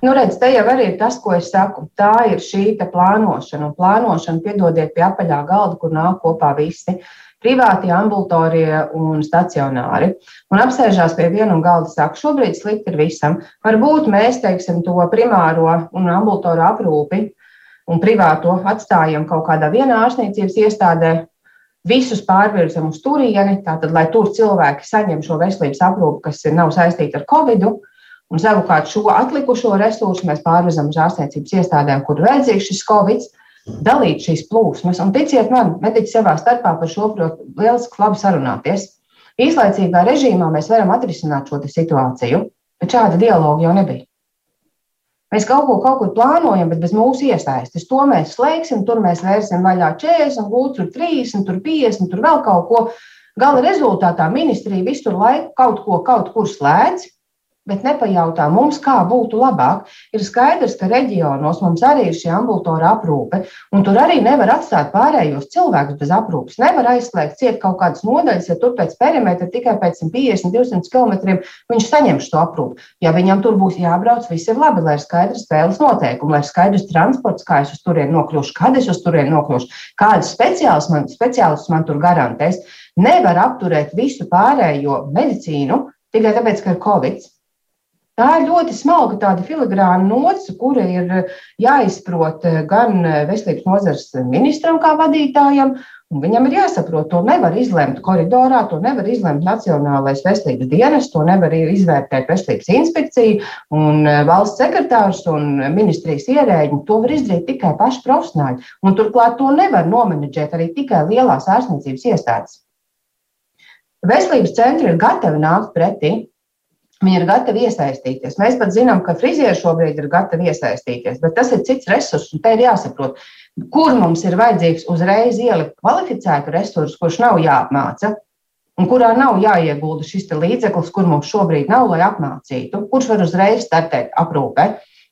Nu, redz, te jau arī ir tas, ko es saku. Tā ir šī plānošana. Un plānošana, piedodiet, pie apaļā galda, kur nāk kopā visi privāti, ambulatorie un stacionāri. Un apsēžās pie viena un galda saka, šobrīd slikti ir visam. Varbūt mēs, teiksim, to primāro un ambulatoru aprūpi un privāto atstājam kaut kādā vienā ārstniecības iestādē, visus pārvirzam uz turieni, tātad, lai tur cilvēki saņem šo veselības aprūpi, kas nav saistīta ar covid. Un savukārt šo atlikušo resursu mēs pārvezam uz ārstniecības iestādēm, kur vajadzīgs šis covid, dalīt šīs plūsmas. Un ticiet man, mediķi savā starpā par šo prot lieliski labi sarunāties. Īslaicīgā režīmā mēs varam atrisināt šo situāciju, bet šāda dialoga jau nebija. Mēs kaut ko kaut kur plānojam, bet bez mūsu iesaistes. To mēs slēgsim, tur mēs vērsim vaļā 40, gūt, tur 30, tur 50, tur vēl kaut ko. Gala rezultātā ministrija visu laiku kaut ko kaut kur slēdz, bet nepajautā mums, kā būtu labāk. Ir skaidrs, ka reģionos mums arī ir šī ambulatora aprūpe, un tur arī nevar atstāt pārējos cilvēkus bez aprūpes. Nevar aizslēgt ciet kaut kādas nodaļas, ja tur pēc perimetra tikai pēc 150, 200 km viņš saņem šo aprūpi. Ja viņam tur būs jābrauc, viss ir labi, lai ir skaidrs spēles noteikumi, lai ir skaidrs transports, kā es uz turieni nokļūšu, kad es uz turieni nokļūšu, kādas speciālistus man, speciālistus man tur garantēs. Nevar apturēt visu pārējo medicīnu tikai tāpēc, ka ir Covid. Tā ir ļoti smalka tāda filigrāna nots, kura ir eh, jāizprot eh, gan eh, veselības nozars ministram kā vadītājam, un viņam ir jāsaprot, to nevar izlemt koridorā, to nevar izlemt Nacionālais veselības dienas, to nevar izvērtēt veselības inspekcija un valsts sekretārs un ministrijas ierēģi. To var izdarīt tikai paši profesionāļi, un turklāt to nevar nomenedžēt arī tikai lielās ārstniecības iestādes. Veselības centri ir gatavi nākt pretī, Viņi ir gatavi iesaistīties. Mēs pat zinām, ka frizieri šobrīd ir gatavi iesaistīties, bet tas ir cits resurs, un te ir jāsaprot, kur mums ir vajadzīgs uzreiz ielikt kvalificētu resursu, kurš nav jāapmāca, un kurā nav jāiegulda šis līdzeklis, kur mums šobrīd nav, lai apmācītu, kurš var uzreiz startēt aprūpē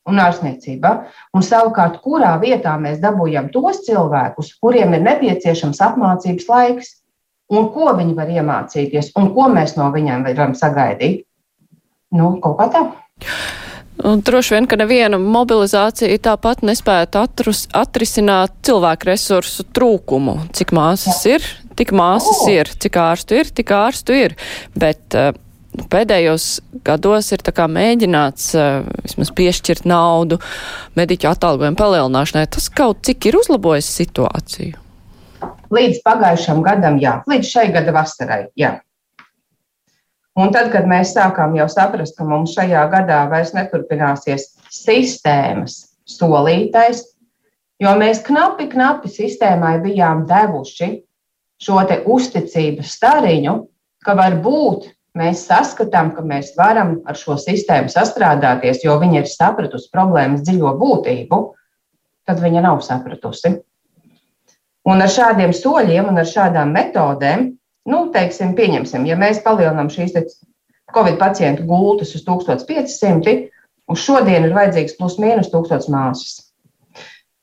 un ārstniecībā, un savukārt, kurā vietā mēs dabūjam tos cilvēkus, kuriem ir nepieciešams apmācības laiks, un ko viņi var iemācīties, un ko mēs no viņiem varam sagaidīt. Nu, kaut kā tā. Un droši vien, ka neviena mobilizācija tāpat nespētu atrus, atrisināt cilvēku resursu trūkumu. Cik māsas ir, tik māsas oh. ir, cik ārstu ir, tik ārstu ir. Bet uh, pēdējos gados ir mēģināts uh, vismaz piešķirt naudu mediķu atalgojumu palielināšanai. Tas kaut cik ir uzlabojis situāciju. Līdz pagājušam gadam, jā, līdz šai gada vasarai, jā. Un tad, kad mēs sākām jau saprast, ka mums šajā gadā vairs neturpināsies sistēmas solītais, jo mēs knapi, knapi sistēmai bijām devuši šo uzticības stariņu, ka varbūt mēs saskatām, ka mēs varam ar šo sistēmu sastrādāties, jo viņa ir sapratusi problēmas dziļo būtību, tad viņa nav sapratusi. Un ar šādiem soļiem un ar šādām metodēm Nu, teiksim, pieņemsim, ja mēs palielinām šīs Covid pacientu gultas uz 1500, uz šodien ir vajadzīgs plus mīnus 1000 māsas.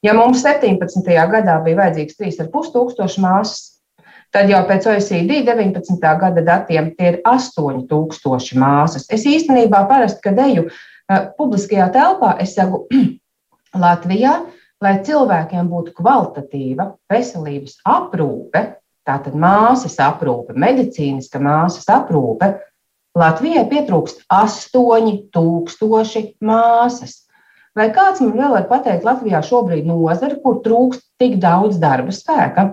Ja mums 17. gadā bija vajadzīgs 3,5 tūkstoši māsas, tad jau pēc OECD 19. gada datiem tie ir 8000 māsas. Es īstenībā parasti, kad eju uh, publiskajā telpā, es saku, <clears throat> Latvijā, lai cilvēkiem būtu kvalitatīva veselības aprūpe, tātad māsas aprūpe, medicīniska māsas aprūpe, Latvijai pietrūkst 8000 māsas. Vai kāds man vēl var pateikt, Latvijā šobrīd nozara, kur trūkst tik daudz darba spēka?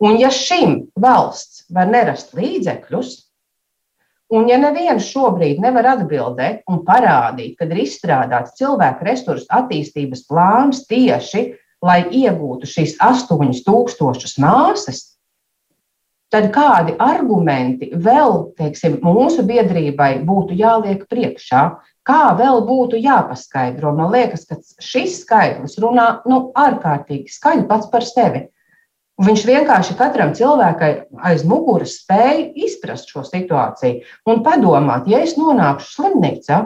Un ja šim valsts var nerast līdzekļus, Un, ja neviens šobrīd nevar atbildēt un parādīt, kad ir izstrādāts cilvēku resursu attīstības plāns tieši, lai iegūtu šīs 8000 māsas, tad kādi argumenti vēl teiksim, mūsu biedrībai būtu jāliek priekšā? Kā vēl būtu jāpaskaidro? Man liekas, ka šis skaitlis runā nu, ārkārtīgi skaļi pats par sevi. Viņš vienkārši katram cilvēkam aiz muguras spēja izprast šo situāciju un padomāt, ja es nonākšu slimnīcā,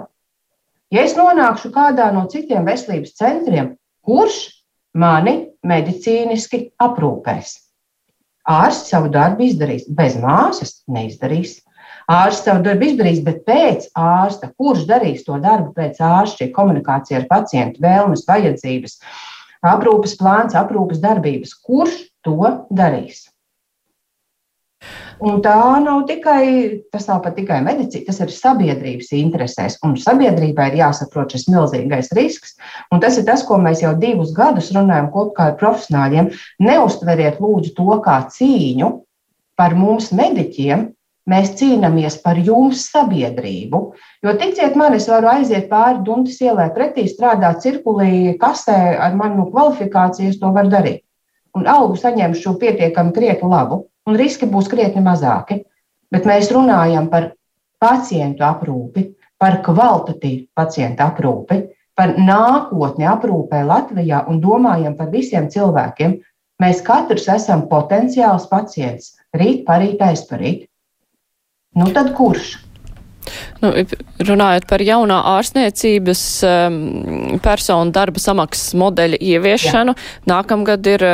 ja es nonākšu kādā no citiem veselības centriem, kurš mani medicīniski aprūpēs. Ārsts savu darbu izdarīs, bez māsas neizdarīs. Ārsts savu darbu izdarīs, bet pēc ārsta, kurš darīs to darbu pēc ārsta, komunikācija ar pacientu, vēlmes, vajadzības, aprūpes plāns, aprūpes darbības, kurš to darīs. Un tā nav tikai, tas nav pat tikai medicīna, tas ir sabiedrības interesēs. Un sabiedrībai ir jāsaprot šis milzīgais risks. Un tas ir tas, ko mēs jau divus gadus runājam kopā ar profesionāļiem. Neustveriet lūdzu to kā cīņu par mums mediķiem. Mēs cīnāmies par jums, sabiedrību. Jo ticiet man, es varu aiziet pāri Dunkas ielai pretī, strādāt cirkulī, kasē ar manu kvalifikāciju, es to varu darīt un algu saņemšu pietiekami krietni labu, un riski būs krietni mazāki. Bet mēs runājam par pacientu aprūpi, par kvalitatīvu pacientu aprūpi, par nākotni aprūpē Latvijā un domājam par visiem cilvēkiem. Mēs katrs esam potenciāls pacients. Rīt, parīt, aizparīt. Nu tad kurš? Nu, runājot par jaunā ārstniecības um, personu darba samaksas modeļa ieviešanu, Jā. nākamgad ir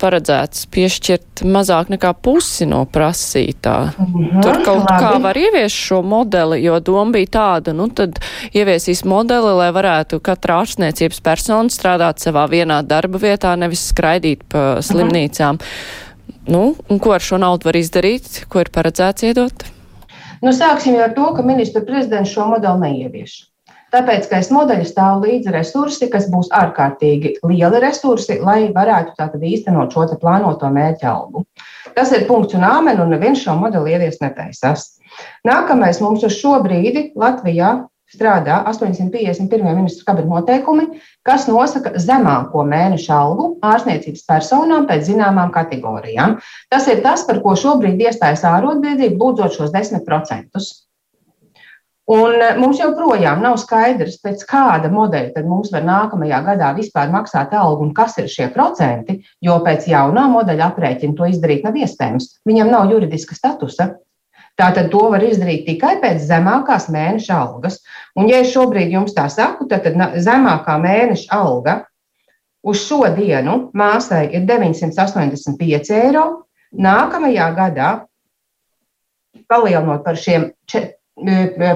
paredzēts piešķirt mazāk nekā pusi no prasītā. Mhm, Tur kaut labi. kā var ieviest šo modeli, jo doma bija tāda, nu tad ieviesīs modeli, lai varētu katra ārstniecības persona strādāt savā vienā darba vietā, nevis skraidīt pa mhm. slimnīcām. Mhm. Nu, un ko ar šo naudu var izdarīt, ko ir paredzēts iedot? Nu, sāksim ar to, ka ministra prezidents šo modeli neievieš. Tāpēc, ka aiz modeļa stāv līdzi resursi, kas būs ārkārtīgi lieli resursi, lai varētu tātad īstenot šo plānoto mērķu algu. Tas ir punkts un āmen, un neviens šo modeli ievies netaisās. Nākamais mums uz šo brīdi Latvijā strādā 851. ministru kabineta noteikumi, kas nosaka zemāko mēneša algu ārstniecības personām pēc zināmām kategorijām. Tas ir tas, par ko šobrīd iestājas ārotbiedrība, lūdzot šos 10%. Un e, mums joprojām nav skaidrs, pēc kāda modeļa tad mums var nākamajā gadā vispār maksāt algu un kas ir šie procenti, jo pēc jaunā modeļa aprēķina to izdarīt nav iespējams. Viņam nav juridiska statusa. Tātad to var izdarīt tikai pēc zemākās mēneša algas. Un, ja es šobrīd jums tā saku, tad, tad zemākā mēneša alga uz šo dienu māsai ir 985 eiro. Nākamajā gadā, palielinot par šiem,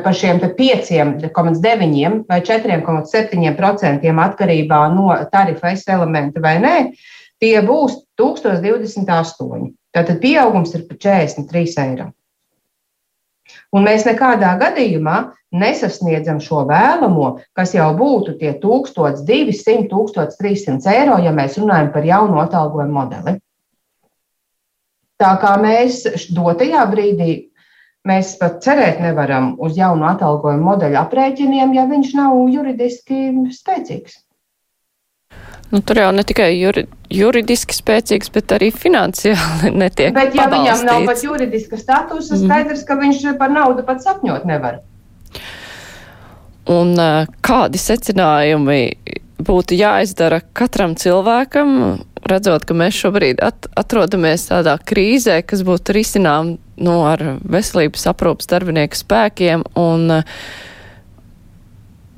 par šiem 5,9 vai 4,7% atkarībā no tarifa elementa vai nē, tie būs 1028. Tātad pieaugums ir par 43 eiro. Un mēs nekādā gadījumā nesasniedzam šo vēlamo, kas jau būtu tie 1200, 1300 eiro, ja mēs runājam par jaunu atalgojumu modeli. Tā kā mēs dotajā brīdī mēs pat cerēt nevaram uz jaunu atalgojumu modeļu aprēķiniem, ja viņš nav juridiski spēcīgs. Nu, tur jau ne tikai juri, juridiski spēcīgs, bet arī finansiāli <laughs> netiek. Bet, ja pabalstīts. viņam nav pat juridiska statusa, mhm. skaidrs, ka viņš par naudu pat sapņot nevar. Un kādi secinājumi būtu jāizdara katram cilvēkam, redzot, ka mēs šobrīd at atrodamies tādā krīzē, kas būtu risinām nu, ar veselības aprūpas darbinieku spēkiem, un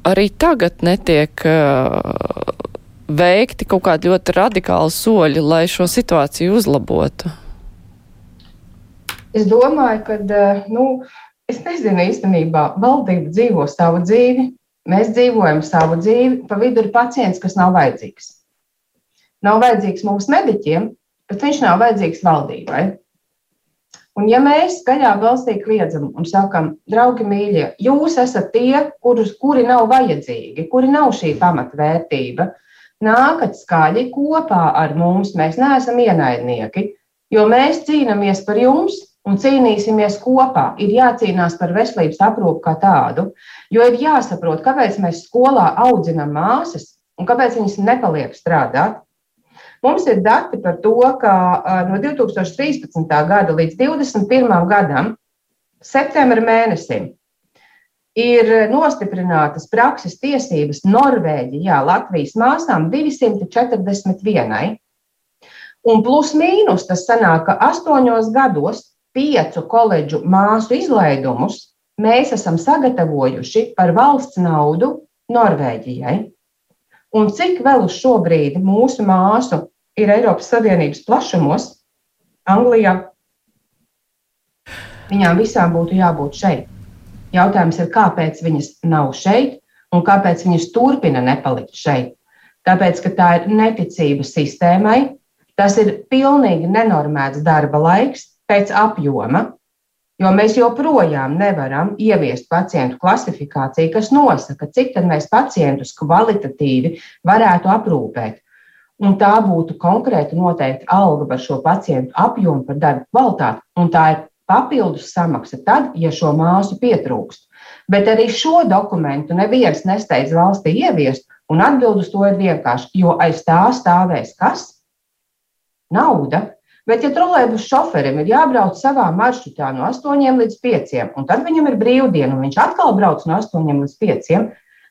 arī tagad netiek uh, veikti kaut kādi ļoti radikāli soļi, lai šo situāciju uzlabotu? Es domāju, ka, eh, nu, es nezinu īstenībā, valdība dzīvo savu dzīvi, mēs dzīvojam savu dzīvi, pa vidu ir pacients, kas nav vajadzīgs. Nav vajadzīgs mums mediķiem, bet viņš nav vajadzīgs valdībai. Un ja mēs skaļā balsī kliedzam un sakam, draugi mīļie, jūs esat tie, kurus, kuri nav vajadzīgi, kuri nav šī pamatvērtība, nākat skaļi kopā ar mums. Mēs neesam ienaidnieki, jo mēs cīnāmies par jums un cīnīsimies kopā. Ir jācīnās par veselības aprūpu kā tādu, jo ir jāsaprot, kāpēc mēs skolā audzinām māsas un kāpēc viņas nepaliek strādāt. Mums ir dati par to, ka no 2013. gada līdz 2021. gadam, septembra mēnesim, ir nostiprinātas prakses tiesības Norvēģijā Latvijas māsām 241. Un plus mīnus tas sanāk, ka astoņos gados piecu koledžu māsu izlaidumus mēs esam sagatavojuši par valsts naudu Norvēģijai. Un cik vēl uz šo brīdi mūsu māsu ir Eiropas Savienības plašumos, Anglijā, viņām visām būtu jābūt šeit. Jautājums ir, kāpēc viņas nav šeit un kāpēc viņas turpina nepalikt šeit. Tāpēc, ka tā ir neticība sistēmai, tas ir pilnīgi nenormēts darba laiks pēc apjoma, jo mēs joprojām nevaram ieviest pacientu klasifikāciju, kas nosaka, cik mēs pacientus kvalitatīvi varētu aprūpēt. Un tā būtu konkrēti noteikta alga par šo pacientu apjomu, par darbu kvalitāti. Un tā ir papildus samaksa tad, ja šo māsu pietrūkst. Bet arī šo dokumentu neviens nesteidz valstī ieviest, un atbild uz to ir vienkārši, jo aiz tā stāvēs kas? Nauda. Bet, ja trolēļus šoferim ir jābrauc savā maršrutā no 8 līdz 5, un tad viņam ir brīvdiena, un viņš atkal brauc no 8 līdz 5,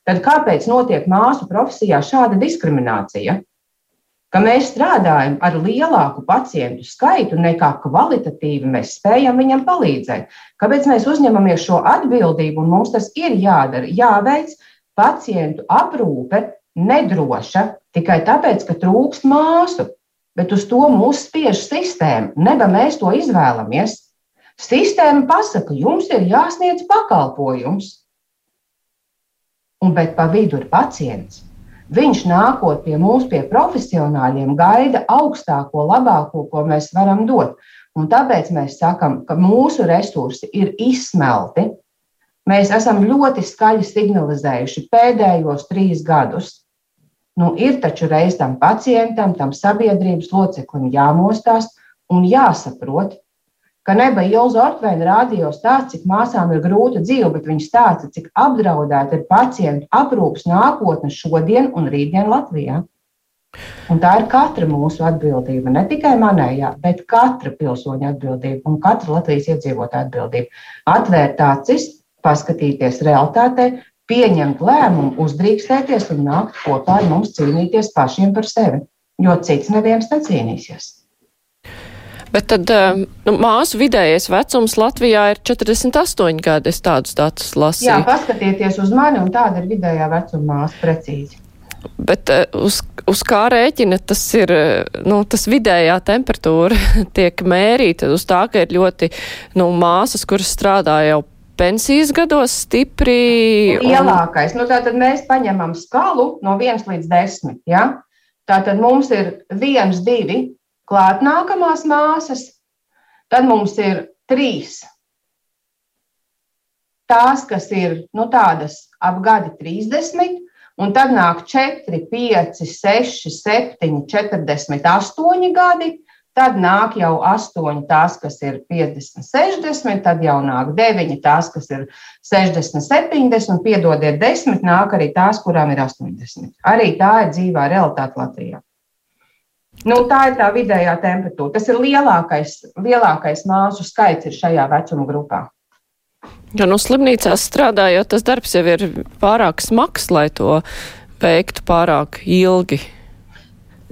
tad kāpēc notiek māsu profesijā šāda diskriminācija? Ka mēs strādājam ar lielāku pacientu skaitu nekā kvalitatīvi mēs spējam viņam palīdzēt. Kāpēc mēs uzņemamies šo atbildību un mums tas ir jādara? Jāveic pacientu aprūpe nedroša tikai tāpēc, ka trūkst māsu, bet uz to mūs spiež sistēma. Neba mēs to izvēlamies. Sistēma pasaka, jums ir jāsniedz pakalpojums, un bet pa vidu ir pacients. Viņš nākot pie mums, pie profesionāļiem, gaida augstāko, labāko, ko mēs varam dot. Un tāpēc mēs sakām, ka mūsu resursi ir izsmelti. Mēs esam ļoti skaļi signalizējuši pēdējos trīs gadus. Nu, ir taču reiz tam pacientam, tam sabiedrības loceklim jāmostās un jāsaprot, ka neba Ilza Ortveina rādīja stāsts, cik māsām ir grūta dzīve, bet viņa stāsta, cik apdraudēta ir pacientu aprūpas nākotne šodien un rītdien Latvijā. Un tā ir katra mūsu atbildība, ne tikai manējā, bet katra pilsoņa atbildība un katra Latvijas iedzīvotāja atbildība. Atvērt acis, paskatīties realitātē, pieņemt lēmumu, uzdrīkstēties un nākt kopā ar mums cīnīties pašiem par sevi, jo cits neviens necīnīsies. Bet tad um, nu, māsu vidējais vecums Latvijā ir 48 gadi. Es tādus datus lasīju. Jā, paskatieties uz mani, un tāda ir vidējā vecuma māsa precīzi. Bet uh, uz, uz kā rēķina tas ir, uh, nu, tas vidējā temperatūra <laughs> tiek mērīta uz tā, ka ir ļoti, nu, māsas, kuras strādā jau pensijas gados stipri. Lielākais, un... nu, tātad mēs paņemam skalu no 1 līdz 10, ja? Tātad mums ir 1, 2, klāt nākamās māsas, tad mums ir trīs. Tās, kas ir nu, tādas ap gadi 30, un tad nāk 4, 5, 6, 7, 48 gadi. Tad nāk jau 8, tās, kas ir 50, 60, tad jau nāk 9, tās, kas ir 60, 70, piedodiet, 10, nāk arī tās, kurām ir 80. Arī tā ir dzīvā realitāte Latvijā. Nu, tā ir tā vidējā temperatūra. Tas ir lielākais, lielākais māsu skaits šajā vecuma grupā. Ja nu slimnīcās strādājot, tas darbs jau ir pārāk smags, lai to veiktu pārāk ilgi.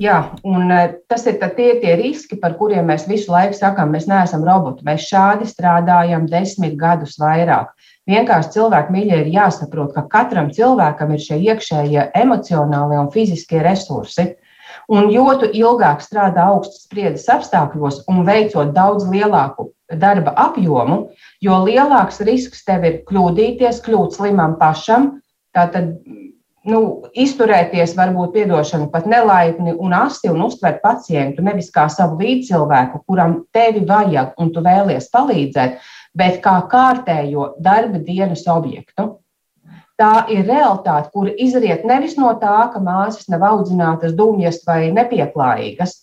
Jā, un e, tas ir tie, tie riski, par kuriem mēs visu laiku sakām, mēs neesam roboti. Mēs šādi strādājam desmit gadus vairāk. Vienkārši cilvēku mīļai ir jāsaprot, ka katram cilvēkam ir šie iekšējie emocionālie un fiziskie resursi. Un jo tu ilgāk strādā augstas spriedzes apstākļos un veicot daudz lielāku darba apjomu, jo lielāks risks tev ir kļūdīties, kļūt slimam pašam. Tātad nu, izturēties, varbūt piedošanu pat nelaipni un asti un uztvert pacientu nevis kā savu līdzcilvēku, kuram tevi vajag un tu vēlies palīdzēt, bet kā kārtējo darba dienas objektu. Tā ir realitāte, kur izriet nevis no tā, ka māsas nav audzinātas, dumjas vai nepieklājīgas,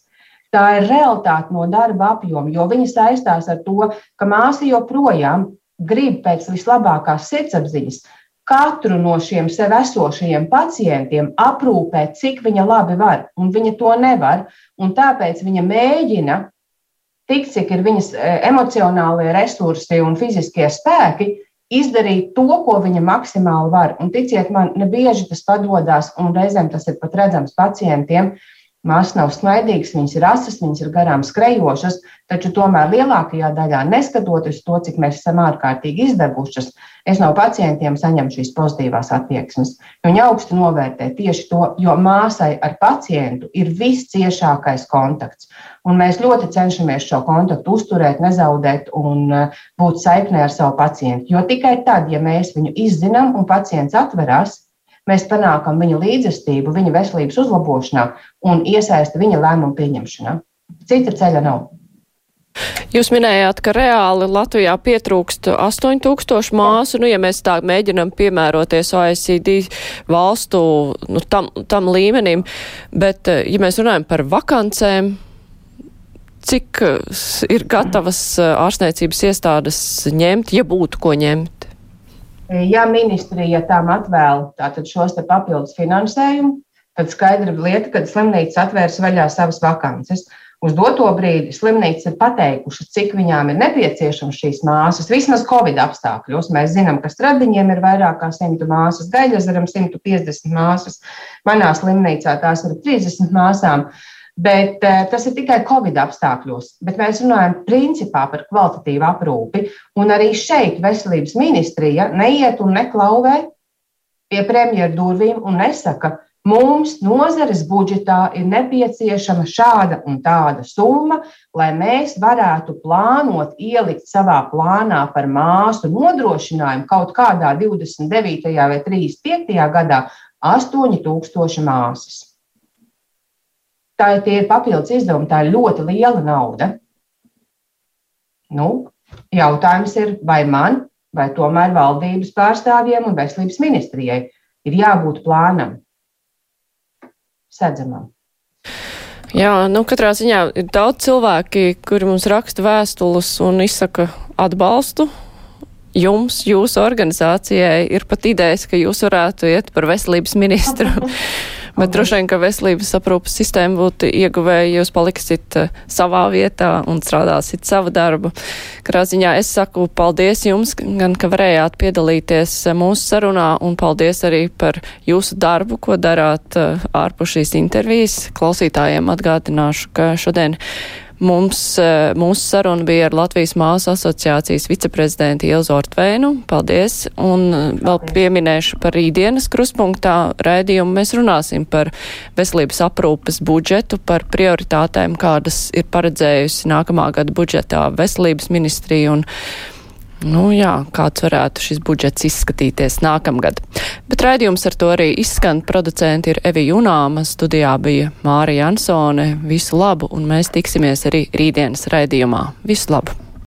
Tā ir realitāte no darba apjoma, jo viņa saistās ar to, ka māsa joprojām grib pēc vislabākās sirdsapziņas katru no šiem sev esošajiem pacientiem aprūpēt, cik viņa labi var, un viņa to nevar. Tāpēc viņa mēģina tik, cik ir viņas e, emocionālie resursi un fiziskie spēki, izdarīt to, ko viņa maksimāli var. Un ticiet man, nebieži tas padodas, un reizēm tas ir pat redzams pacientiem. Uh, Māsas nav smaidīgas, viņas ir asas, viņas ir garām skrejošas, taču tomēr lielākajā daļā, neskatoties to, cik mēs esam ārkārtīgi izdevušas, es no pacientiem saņemu šīs pozitīvās attieksmes. Viņi augstu novērtē tieši to, jo māsai ar pacientu ir visciešākais kontakts. Un mēs ļoti cenšamies šo kontaktu uzturēt, nezaudēt un uh, būt saiknē ar savu pacientu. Jo tikai tad, ja mēs viņu izzinām un pacients atverās, mēs panākam viņa līdzestību, viņa veselības uzlabošanā un iesaisti viņa lēmumu pieņemšanā. Cita ceļa nav. Jūs minējāt, ka reāli Latvijā pietrūkst 8000 māsu. Nu, ja mēs tā mēģinam piemēroties OECD valstu nu, tam, tam līmenim, bet ja mēs runājam par vakancēm, cik ir gatavas ārstniecības iestādes ņemt, ja būtu ko ņemt? Ja ministrija tam atvēl šos papildus finansējumu, tad skaidra lieta, ka slimnīca atvērs vaļā savas vakances. Uz doto brīdi slimnīca ir pateikuši, cik viņām ir nepieciešams šīs māsas. Vismaz Covid apstākļos mēs zinām, ka stradiņiem ir vairāk kā 100 māsas, gaļazaram 150 māsas. Manā slimnīcā tās ir 30 māsām. Uh, Bet uh, tas ir tikai Covid apstākļos. Bet mēs runājam principā par kvalitatīvu aprūpi. Un arī šeit veselības ministrija neiet un neklauvē pie premjeras durvīm un nesaka, mums nozares budžetā ir nepieciešama šāda un tāda summa, lai mēs varētu plānot, ielikt savā plānā par māsu nodrošinājumu kaut kādā 29. vai 35. gadā 8000 māsas. Tā ir tie papildus izdevumi, tā ir ļoti liela nauda. Nu, jautājums ir, vai man, vai tomēr valdības pārstāvjiem un veselības ministrijai ir jābūt plānam, sedzamam. Jā, nu katrā ziņā ir daudz cilvēki, kuri mums raksta vēstules un izsaka atbalstu. Jums, jūsu organizācijai ir pat idejas, ka jūs varētu iet par veselības ministru. <laughs> Bet droši vien, ka veselības aprūpas sistēma būtu ieguvēja, ja jūs paliksit uh, savā vietā un strādāsit savu darbu. Katrā ziņā es saku paldies jums, gan ka varējāt piedalīties uh, mūsu sarunā, un paldies arī par jūsu darbu, ko darāt uh, ārpus šīs intervijas. Klausītājiem atgādināšu, ka šodien Mums, eh, mūsu saruna bija ar Latvijas māsu asociācijas viceprezidentu Ilzu Ortvēnu. Paldies! Un eh, vēl pieminēšu par rītdienas kruspunktā raidījumu. Mēs runāsim par veselības aprūpes budžetu, par prioritātēm, kādas ir paredzējusi nākamā gada budžetā veselības ministrija un Nu jā, kāds varētu šis budžets izskatīties nākamgad. Bet raidījums ar to arī izskan. Producenti ir Evi Junāma, studijā bija Māra Jansone. Visu labu, un mēs tiksimies arī rītdienas raidījumā. Visu labu!